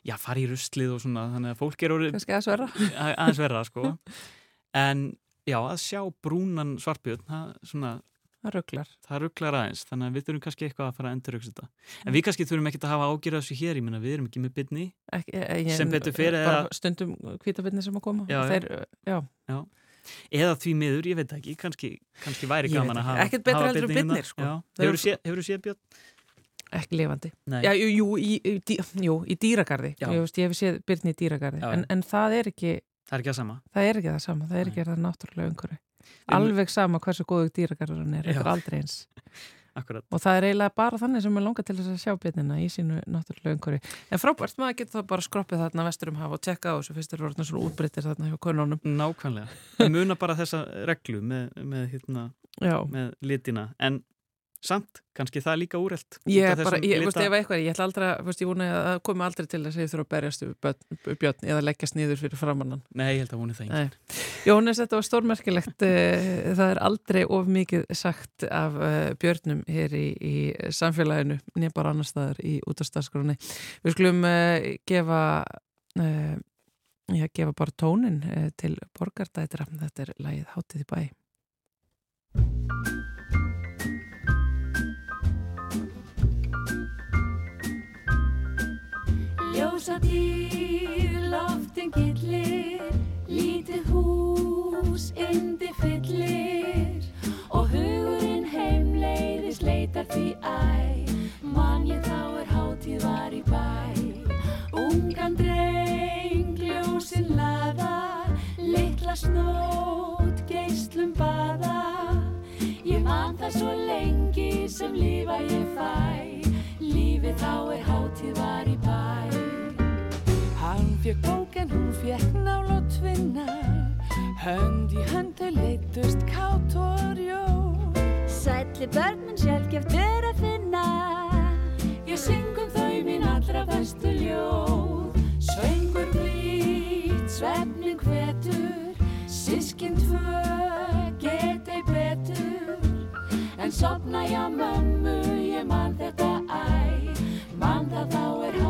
já, fara í ruslið og svona þannig að fólk er orðið Kannski að sverra. að- aðeins verða sko en já, að sjá brúnan svartbjörn það, svona, Það rugglar. það rugglar aðeins þannig að við þurfum kannski eitthvað að fara að endur þetta en við kannski þurfum ekkert að hafa ágjörða þessu hér ég menna við erum ekki með Ekki, ég, Sem betur fer Bara eða- stundum kvítabitni sem að koma. Já, já. Þeir, já. eða því miður, ég veit það ekki kannski, kannski væri gaman að hafa Ekkert betra hafa heldur en birni hérna. birnir, sko. Já. Hefurðu eru- séð- séð björn? Ekki lifandi. Nei. Já, jú, jú, í, í, dý- jú, í dýragarði. Já. Ég, veist, ég hef séð byrni í dýragarði. Já, já. En, en það er ekki, það er ekki að sama það er ekki það sama. Það er ekki það náttúrulega umhverfi. Við- Alveg sama hversu góðu dýragarðurinn er. Þetta er aldrei eins. Akkurat. Og það er eiginlega bara þannig sem er langar til þess að sjá byrnina í sínu náttúrulega umhverfi. En frábært, maður getur þá bara skroppið þarna vestur um hafa og tjekka á þessu fyrst eru orðin svona útbreyttir þarna hjá konunum. Nákvæmlega. Við muna bara þessa reglu með, með, hérna, Já. með litina en samt, kannski það líka úrelt Ég, bara, ég, veist, ef eitthvað, ég ætla aldrei veist, ég að komi aldrei til þess að ég þurfa að berjast við björn, eða leggjast niður fyrir framannan. Nei, ég held að hún er það engin. Jónis, þetta var stórmerkilegt. eh, Það er aldrei of mikið sagt af eh, björnum hér í, í samfélaginu, nýja bara annar staðar í útastaskroni. Við skulum uh, gefa, uh, já, gefa bara tónin uh, til borgardætra. Þetta er lagið Hátið í bæ. ljósa dýr, loftin gillir, lítið hús indi fyllir og hugurinn heimleiðis leitar því æ, mann ég þá er hátíð var í bæ. Ungan dreng, ljósinn laða, litla snót, geistlum baða, ég mann það svo lengi sem lífa ég fæ, lífið þá er hátíð var í bæ. Hann fjög bók en hún fjög nál og tvinna. Hönd í hönd þau leittust kátt og rjó Sætli börnum sjálfgeft er að finna. Ég syngum þau mín allra bestu ljóð. Söngur blít, svefnin hvetur. Sískinn tvö, get ei betur. En sopna ég á mömmu, ég man þetta æ. Man það þá er hátíðar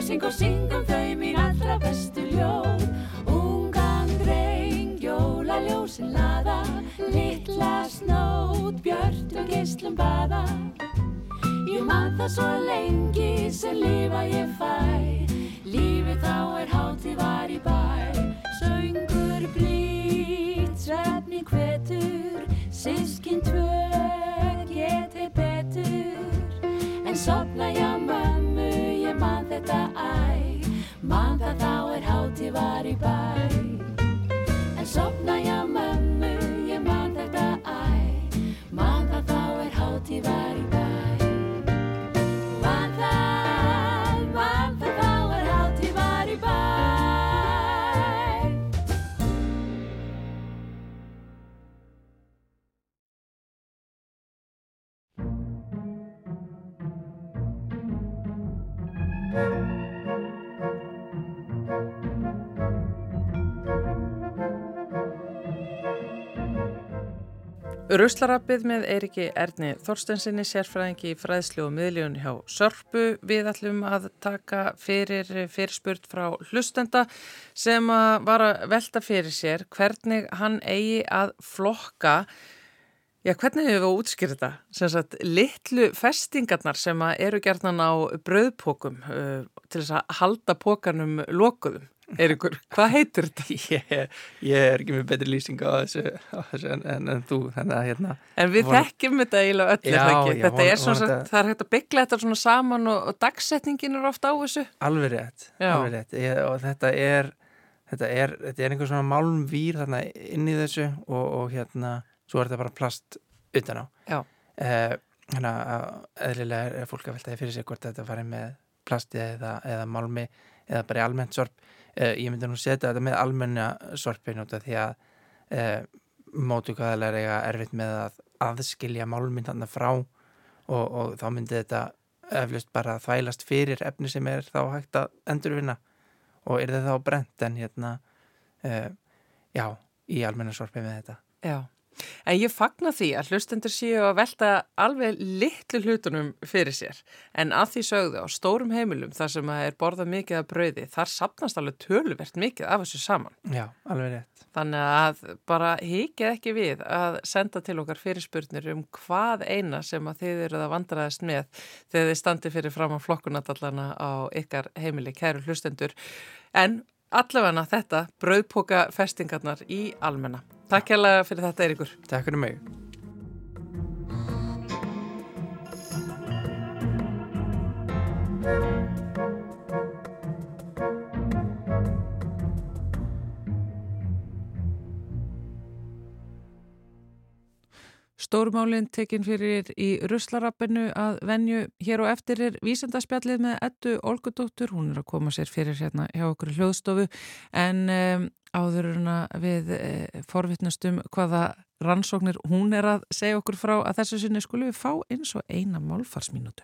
Ég syng og syng um þau mín allra bestu ljóð. Ungan dreng, jólaljósin laða Littla snót, björt og geislum baða. Ég man það svo lengi sem lifa ég fæ. Lífið þá er hátíð var í bæ. Söngur blít, svefni hvetur Sískin tvö, get ei betur. En sopna ég þetta æ. Man það þá er hátíð var í bæ. En sopna ég mömmu, ég man þetta æ. Man það þá er hátíð var í bæ Ruslarappið með Eiriki Erni Þorstensinni, sérfræðingi í fræðslu og miðljón hjá Sörpu. Við ætlum að taka fyrir fyrirspurt frá hlustenda sem var að velta fyrir sér hvernig hann eigi að flokka Já, hvernig hefur við útskýra þetta? Sem sagt, litlu festingarnar sem eru gerðan á bröðpókum uh, til þess að halda pókanum lokuðum. Eirikur, hvað heitir þetta? (laughs) Ég, ég er ekki með betri lýsing á þessu, á þessu en, en, en þú, þannig að hérna En við Von- þekkjum þetta eiginlega öll, er Já, það ekki? já, þetta von- er svona, vonandi- sagt, það er hægt að byggla þetta svona saman og, og dagsetningin er ofta á þessu. alveg rétt, alveg rétt. Ég, og þetta er, þetta er, þetta er einhver svona málmvýr þarna inn í þessu og, og hérna, svo er þetta bara plast utan á. Já. Eh, hérna, eðlilega er- fólk að veltaði fyrir sig hvort þetta fari með plasti eða, eða málmi eða bara í almennt sorp. Eh, ég myndi nú setja þetta með almenna sorpin út af því að eh, mótukvæðalega eiga erfitt með að aðskilja málminn þarna frá og, og þá myndi þetta eflust bara þvælast fyrir efni sem er þá hægt að endurvinna og er það þá brent en hérna uh, já, í almenna sorpi með þetta Já. En ég fagna því að hlustendur séu að velta alveg litlu hlutunum fyrir sér. En að því sögðu á stórum heimilum þar sem að er borðað mikið af brauði, þar sapnast alveg töluvert mikið af þessu saman. Já, alveg rétt Þannig að bara hikið ekki við að senda til okkar fyrirspurnir um hvað eina sem að þið eruð að vandraðast með þegar þið standi fyrir fram á flokkunatallana á ykkar heimili, kæru hlustendur. En allavega þetta, brauðpoka festingarnar í almenna. Takk hérlega fyrir þetta, Eiríkur. Takk fyrir mig Stórmálinn tekinn fyrir í ruslarappinu að venju. Hér og eftir er vísendaspjallið með Ettu Olgudóttur, hún er að koma sér fyrir hérna hjá okkur hljóðstofu. En um, áður en að við uh, forvittnastum hvaða rannsóknir hún er að segja okkur frá að þessu sinni skulum við fá eins og eina málfarsmínútu.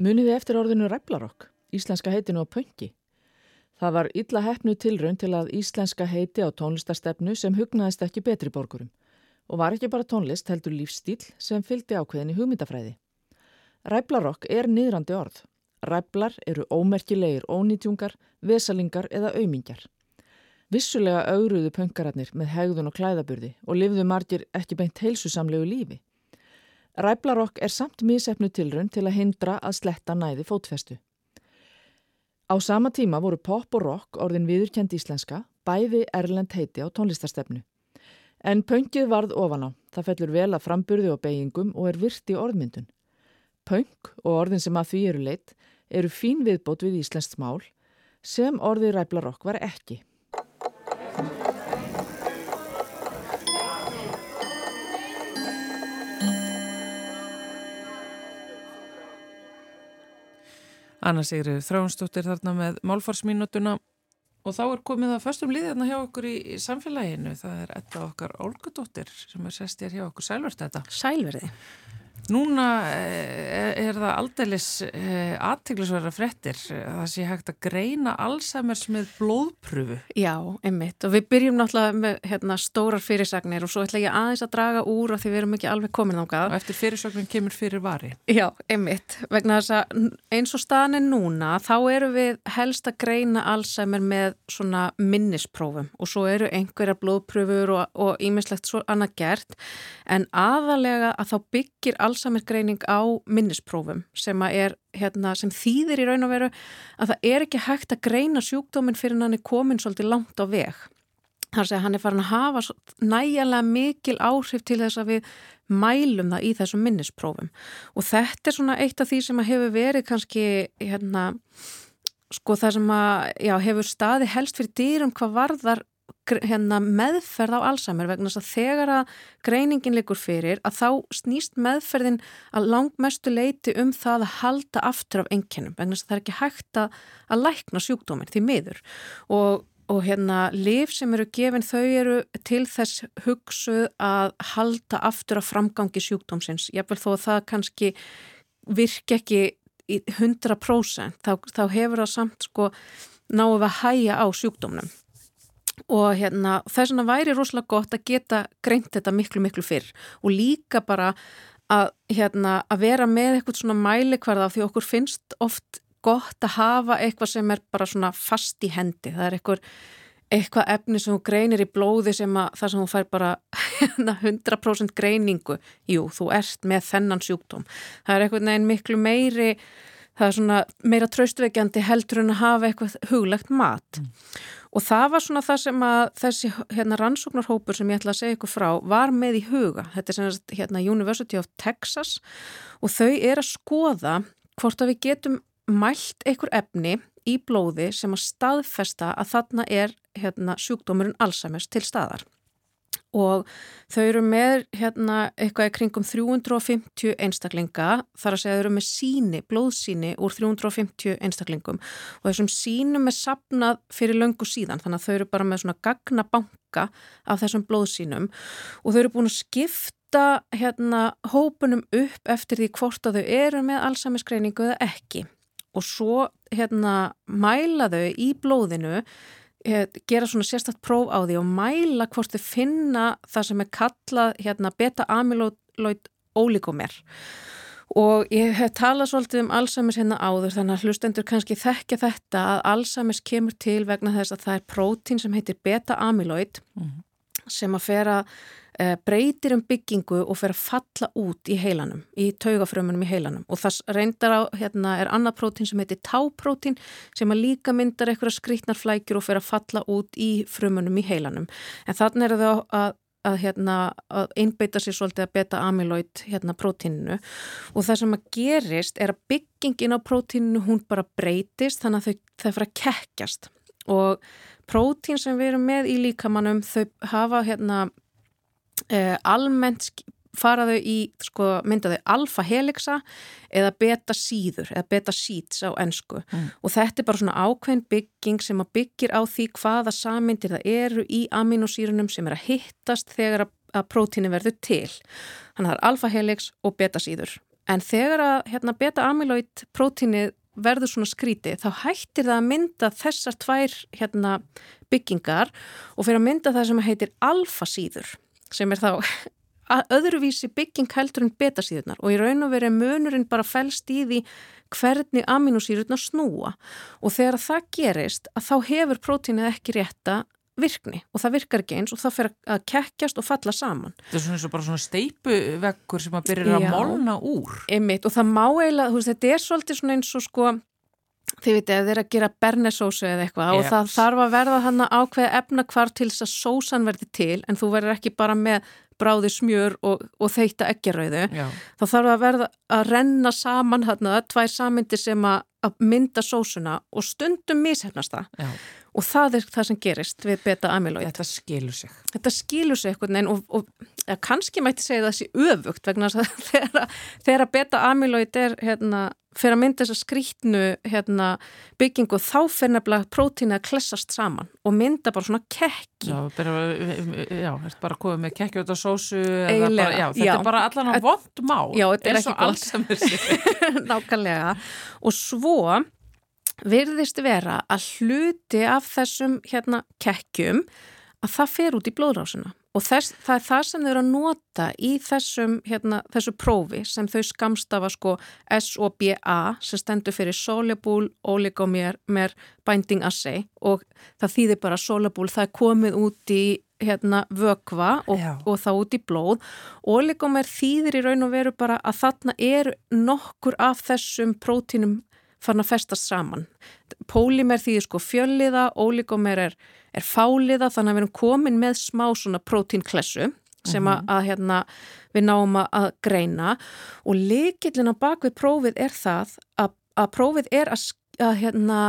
Muniði eftir orðinu ræflarokk, íslenska heitinu á pöngi. Það var illa hefnu tilraun til að íslenska heiti á tónlistarstefnu sem hugnaðist ekki betri borgurum og var ekki bara tónlist heldur lífstíl sem fylgdi ákveðin í hugmyndafræði. Ræflarokk er niðrandi orð. Ræflar eru ómerkilegir ónýtjungar, vesalingar eða aumingjar. Vissulega augruðu pönkararnir með hegðun og klæðaburði og lifðu margir ekki beint heilsusamlegu lífi. Ræflarokk er samt mísefnu tilraun til að hindra að sletta næði fótfestu. Á sama tíma voru pop og rock orðin viðurkend íslenska, bæði erlend heiti á tónlistarstefnu. En pöngið varð ofan á, það fellur vel að framburði og beigingum og er virt í orðmyndun. Pöng og orðin sem að því eru leitt eru fín viðbót við íslenskt mál sem orðið ræflarokk var ekki. Anna Sigri Þráinsdóttir þarna með málfarsmínutuna og þá er komið að förstum liðarna hjá okkur í, í samfélaginu. Það er etta okkar Olgudóttir sem er sestir hjá okkur. Sælverst þetta. Sælverði. Núna er, er það aldeilis aðteglisverða frettir. Það sé hægt að greina Alzheimer's með blóðpröfu. Já, einmitt. Og við byrjum náttúrulega með hérna, stórar fyrirsagnir og svo ætla ég aðeins að draga úr af því við erum ekki alveg komin ángað. Og eftir fyrirsagnin kemur fyrir vari. Já, einmitt. Vegna þess að eins og staðin er núna, þá eru við helst að greina Alzheimer með svona minnisprófum og svo eru einhverja blóðpröfur og ímislegt svo annað gert. En aðalega að þá byggir Alzheimer greining á minnisprófum sem, er, hérna, sem þýðir í raun og veru að það er ekki hægt að greina sjúkdóminn fyrir hann er komin svolítið langt á veg. Sé að hann er farin að hafa nægilega mikil áhrif til þess að við mælum það í þessum minnisprófum. Og þetta er svona eitt af því sem hefur verið kannski hérna, sko það sem að, já, hefur staði helst fyrir dýrum hvað varðar hérna, meðferð á Alzheimer vegna þess að þegar að greiningin likur fyrir að þá snýst meðferðin að langmestu leiti um það að halda aftur af enginnum vegna þess að það er ekki hægt að, að lækna sjúkdóminn því miður. Og, og hérna liv sem eru gefin þau eru til þess hugsuð að halda aftur af framgangi sjúkdómsins. Jáfnvel þó að það kannski virk ekki í 100% þá, þá hefur það samt sko náðu að hæja á sjúkdómnum og hérna, þess vegna væri rosalega gott að geta greint þetta miklu miklu fyrr. Og líka bara að, hérna, að vera með eitthvað svona mælikvarða því okkur finnst oft gott að hafa eitthvað sem er bara svona fast í hendi, það er eitthvað eitthvað efni sem þú greinir í blóði sem að það sem þú fær bara (laughs) 100% greiningu, jú, þú ert með þennan sjúkdóm, það er eitthvað neginn miklu meiri það er svona meira tröstveikjandi heldur en að hafa eitthvað huglegt mat. Mm. Og það var svona það sem að þessi hérna, rannsóknarhópur sem ég ætla að segja ykkur frá var með í huga. Þetta er sem hérna University of Texas og þau er að skoða hvort að við getum mælt einhver efni í blóði sem að staðfesta að þarna er hérna, sjúkdómurinn Alzheimer's til staðar og þau eru með hérna eitthvað í kringum 350 einstaklinga þar að segja þau eru með síni, blóðsíni úr 350 einstaklingum. Og þessum sínum er sapnað fyrir löngu síðan þannig að þau eru bara með svona gagnabanka af þessum blóðsínum og þau eru búin að skipta hérna hópunum upp eftir því hvort að þau eru með allsamiskreiningu eða ekki. Og svo hérna mæla þau í blóðinu gera svona sérstætt próf á því og mæla hvort þau finna það sem er kallað hérna, beta-amyloid ólíkomer og ég hef talað svolítið um Alzheimer's hérna áður þannig að hlustendur kannski þekkja þetta að Alzheimer's kemur til vegna þess að það er prótín sem heitir beta-amyloid mm -hmm. sem að fer að Eh, breytir um byggingu og fer að falla út í heilanum, í taugafrömmunum í heilanum. Og það reyndar á, hérna er annað prótín sem heitir táprótín sem að líka myndar eitthvað skrítnar flækjur og fer að falla út í frömmunum í heilanum. En þannig er það að, að, hérna, að einbeita sér svolítið að beta amyloid hérna prótíninu. Og það sem að gerist er að byggingin á prótíninu hún bara breytist þannig að þau, þau fara að kekkjast. Og prótín sem við erum með í líkamannum þau hafa hérna eh, almennt faraðu í, sko, myndaðu alfa helixa eða beta síður eða beta síts á ennsku mm. og þetta er bara svona ákveðin bygging sem að byggir á því hvaða samindir það eru í aminosýrunum sem er að hittast þegar að, prótíni verður til. Þannig að það er alfa helix og beta síður en þegar að hérna, beta-amyloid prótínið verður svona skríti þá hættir það að mynda þessar tvær hérna, byggingar og fyrir að mynda það sem heitir alfasíður sem er þá (laughs) öðruvísi bygging heldur en betasíðurnar og í raun og verið munurinn bara fælst í því hvernig aminosýrurnar snúa og þegar það gerist að þá hefur prótínið ekki rétta virkni og það virkar ekki eins og það fer að kekkjast og falla saman. Þetta er svona eins og bara svona steipuveggur sem að byrja að molna úr. Einmitt og það má eiginlega, þú veist, þetta er svolítið svona eins og sko þið veitir að þið er að gera bernesósu eða eitthvað yes. og það þarf að verða hann að ákveða efna hvar til þess að sósan verði til en þú verður ekki bara með bráði smjör og, og þeita ekkjarauðu þá þarf að verða að renna saman hann að tvær samindir sem að, að mynda sósuna og stundum mishefnast það Já. og það er það sem gerist við beta amyloid. Þetta skilur sig. Þetta skilur sig eitthvað neinn og, og kannski mætti segja það sé öfugt vegna (laughs) þegar, þegar beta amyloid er hérna fyrir að mynda þessa skrítnu hérna, byggingu þá fyrir nefnilega prótína að klessast saman og mynda bara svona kekki. Já, já bara komið með kekki út á sósu bara, já, þetta já. er bara allan á vond má Já, þetta er ekki gott. (laughs) Nákvæmlega. Og svo virðist vera að hluti af þessum hérna kekkjum að það fer út í blóðrásina og þess, það er það sem þau eru að nota í þessum, hérna, þessu prófi sem þau skamstafa sko SOBA sem stendur fyrir Soluble Oligomer Binding Assay. Og það þýðir bara Soluble, það er komið út í hérna vökva og, og þá út í blóð. Oligomer þýðir í raun og veru bara að þarna er nokkur af þessum prótínum farin að festast saman. Pólimer þýðir sko fjölliða, ólíkomer er, er fáliða þannig að við erum komin með smá svona prótínklessu sem að, að hérna, við náum að greina. Og likillin á bakvið prófið er það að, að prófið er að, að hérna,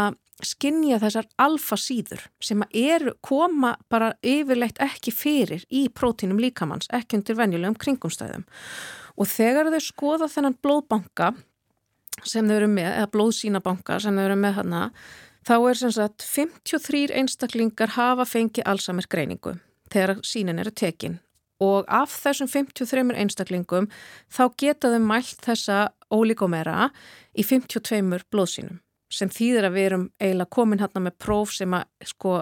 skinja þessar alfasíður sem er koma bara yfirleitt ekki fyrir í prótínum líkamanns, ekki undir venjulegum kringumstæðum. Og þegar þau skoða þennan blóðbanka sem þau eru með, eða blóðsínabanka sem þau eru með hana, þá er sem sagt 53 einstaklingar hafa fengið allsamir greiningu þegar sínin eru tekin og af þessum 53 einstaklingum þá geta þau mælt þessa ólíkomera í 52 blóðsínum sem þýðir að við erum eiginlega komin hérna með próf sem að sko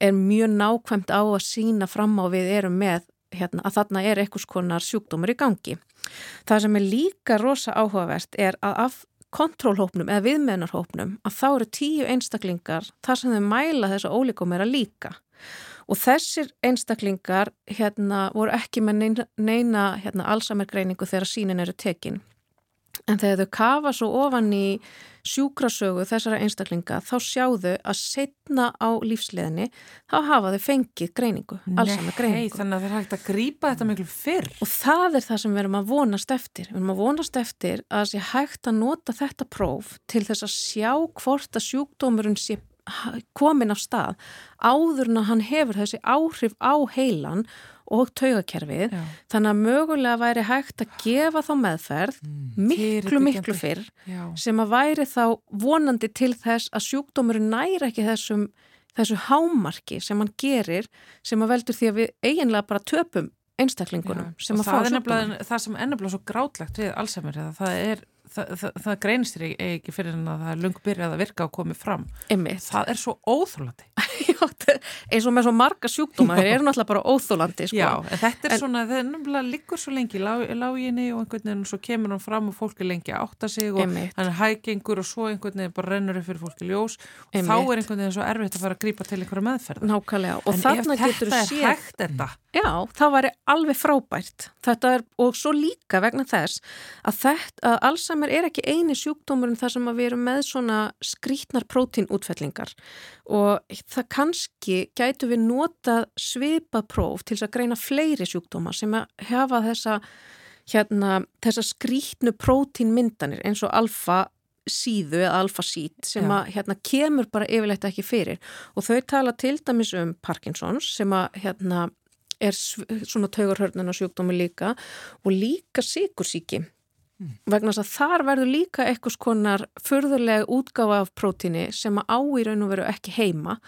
er mjög nákvæmt á að sína fram á við erum með hérna, að þarna er eitthvað skonar sjúkdómur í gangi. Það sem er líka rosa áhugavert er að af kontrólhópnum eða viðmennarhópnum að þá eru tíu einstaklingar þar sem þau mæla þessa ólíkumera líka. Og þessir einstaklingar hérna voru ekki með neina, neina hérna, allsamergreiningu þegar sínin eru tekin En þegar þau kafa svo ofan í sjúkrasögu þessara einstaklinga þá sjáðu að setna á lífsleðinni þá hafa þau fengið greiningu, allsamma greiningu. Nei, þannig að þeir hægt að grýpa þetta miklu fyrr. Og það er það sem við erum að vonast eftir. Við erum að vonast eftir að það sé hægt að nota þetta próf til þess að sjá hvort að sjúkdómurinn sé komin af stað áður en að hann hefur þessi áhrif á heilan og taugakerfið Já. þannig að mögulega væri hægt að gefa þá meðferð mm. miklu miklu fyrr sem að væri þá vonandi til þess að sjúkdómurinn næri ekki þessum, þessu hámarki sem hann gerir sem að veldur því að við eiginlega bara töpum einstaklingunum Já. og það er nefnilega það sem ennabla svo grátlegt við Alzheimer það er það, það, það greinist þér ekki fyrir en að það er lungbyrjað að virka og komið fram Einmitt. það er svo óþólandi (laughs) eins og með svo marga sjúkdóma þeir eru náttúrulega bara óþólandi sko. Já, en þetta er en, svona, það er náttúrulega líkur svo lengi í láginni og einhvern veginn svo kemur hann fram og fólk er lengi að átta sig og Einmitt. hann er hægengur og svo einhvern veginn bara rennur upp fyrir fólki ljós og Einmitt. þá er einhvern veginn svo erfitt að fara að grípa til einhverja meðferð Nákvæmlega og en ef þetta er sér... hægt þetta Já, það væri alveg frábært er, og svo líka vegna þess að, þetta, að Alzheimer er ekki eini sjúkdómurinn þar sem við erum með svona skrítnar prótínútfellingar og það kannski gætu við nota svipa próf til að greina fleiri sjúkdóma sem hefa þessa, hérna, þessa skrítnu prótínmyndanir eins og alfa síðu eða alfasít sem að hérna, kemur bara yfirleitt ekki fyrir. Og þau tala til dæmis um Parkinsons sem að hérna er svona taugarhörnuna sjúkdómi líka og líka sikursíki mm. vegna þess að þar verður líka eitthvað skonar förðulega útgáfa af prótíni sem að á í raun og veru ekki heima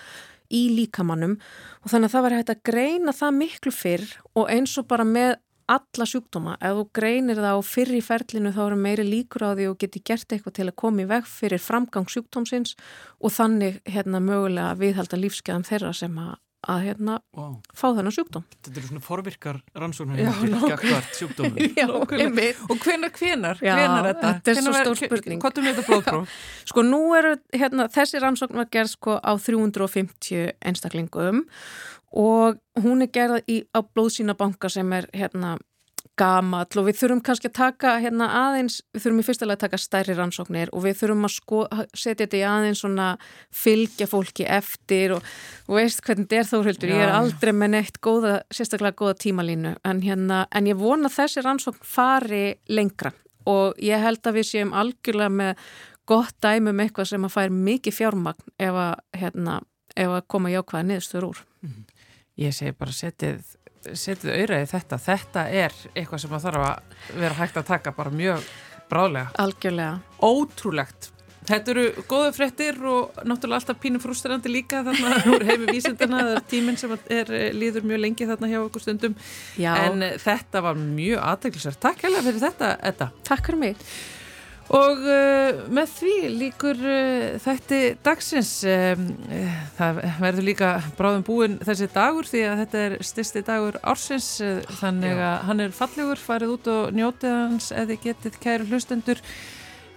í líkamannum og þannig að það var hægt að greina það miklu fyrr og eins og bara með alla sjúkdóma. Ef þú greinir það á fyrri ferlinu þá eru meiri líkur á því og geti gert eitthvað til að koma í veg fyrir framgang sjúkdómsins og þannig hérna mögulega viðhalda lífskeðan þeirra sem að, að hérna Wow. fá þennan sjúkdóm. Þetta eru svona forvirkar rannsóknar Já, (laughs) einmitt. Og hvenar, hvenar, Já, hvenar þetta? þetta er svo Hvenær var- stór spurning. Hvað er með þetta blóðpróf? (laughs) Sko nú eru, hérna, þessi rannsókn var gerð sko á 350 einstaklingum og hún er gerð í, á blóðsýnabanka sem er hérna gamall og við þurfum kannski að taka hérna aðeins, við þurfum í fyrsta lega að taka stærri rannsóknir og við þurfum að sko, setja þetta í aðeins svona fylgja fólki eftir og þú veist hvernig þetta er þórhildur, ég er aldrei með neitt góða, sérstaklega góða tímalínu en hérna, en ég vona þessi rannsókn fari lengra og ég held að við séum algjörlega með gott dæmi um eitthvað sem að fær mikið fjármagn ef að, hérna, ef að koma jákvæða niðurstöður úr. Ég segi bara setið, setið auðraði þetta. Þetta er eitthvað sem að þarf að vera hægt að taka bara mjög bráðlega. Algjörlega. Ótrúlegt. Þetta eru góða fréttir og náttúrulega alltaf pínu frústrandi líka þarna (laughs) úr heimi vísindana. Það er tíminn sem er, líður mjög lengi þarna hjá okkur stundum. Já, En eh, þetta var mjög aðteglisvært. Takk hella fyrir þetta, Edda. takk fyrir mig. Og uh, með því líkur uh, þætti dagsins, um, uh, það verður líka bráðum búin þessi dagur því að þetta er styrsti dagur ársins, þannig að hann er fallegur, farið út og njótið hans eða getið kæru hlustendur.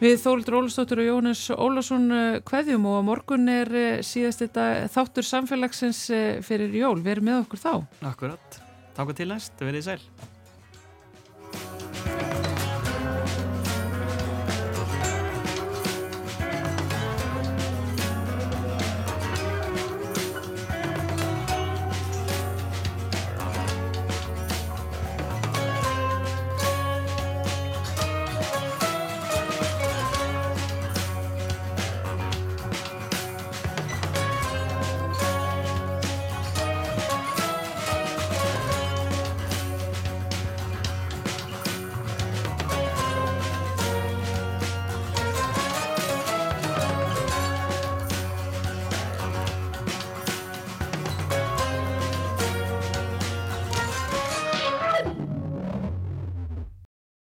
Við Þóldur Ólustóttur og Jónas Ólason kveðjum og morgun er síðasti dag, þáttur samfélagsins fyrir jól. Verið með okkur þá. Akkurat. Takk til næst, verið sæl.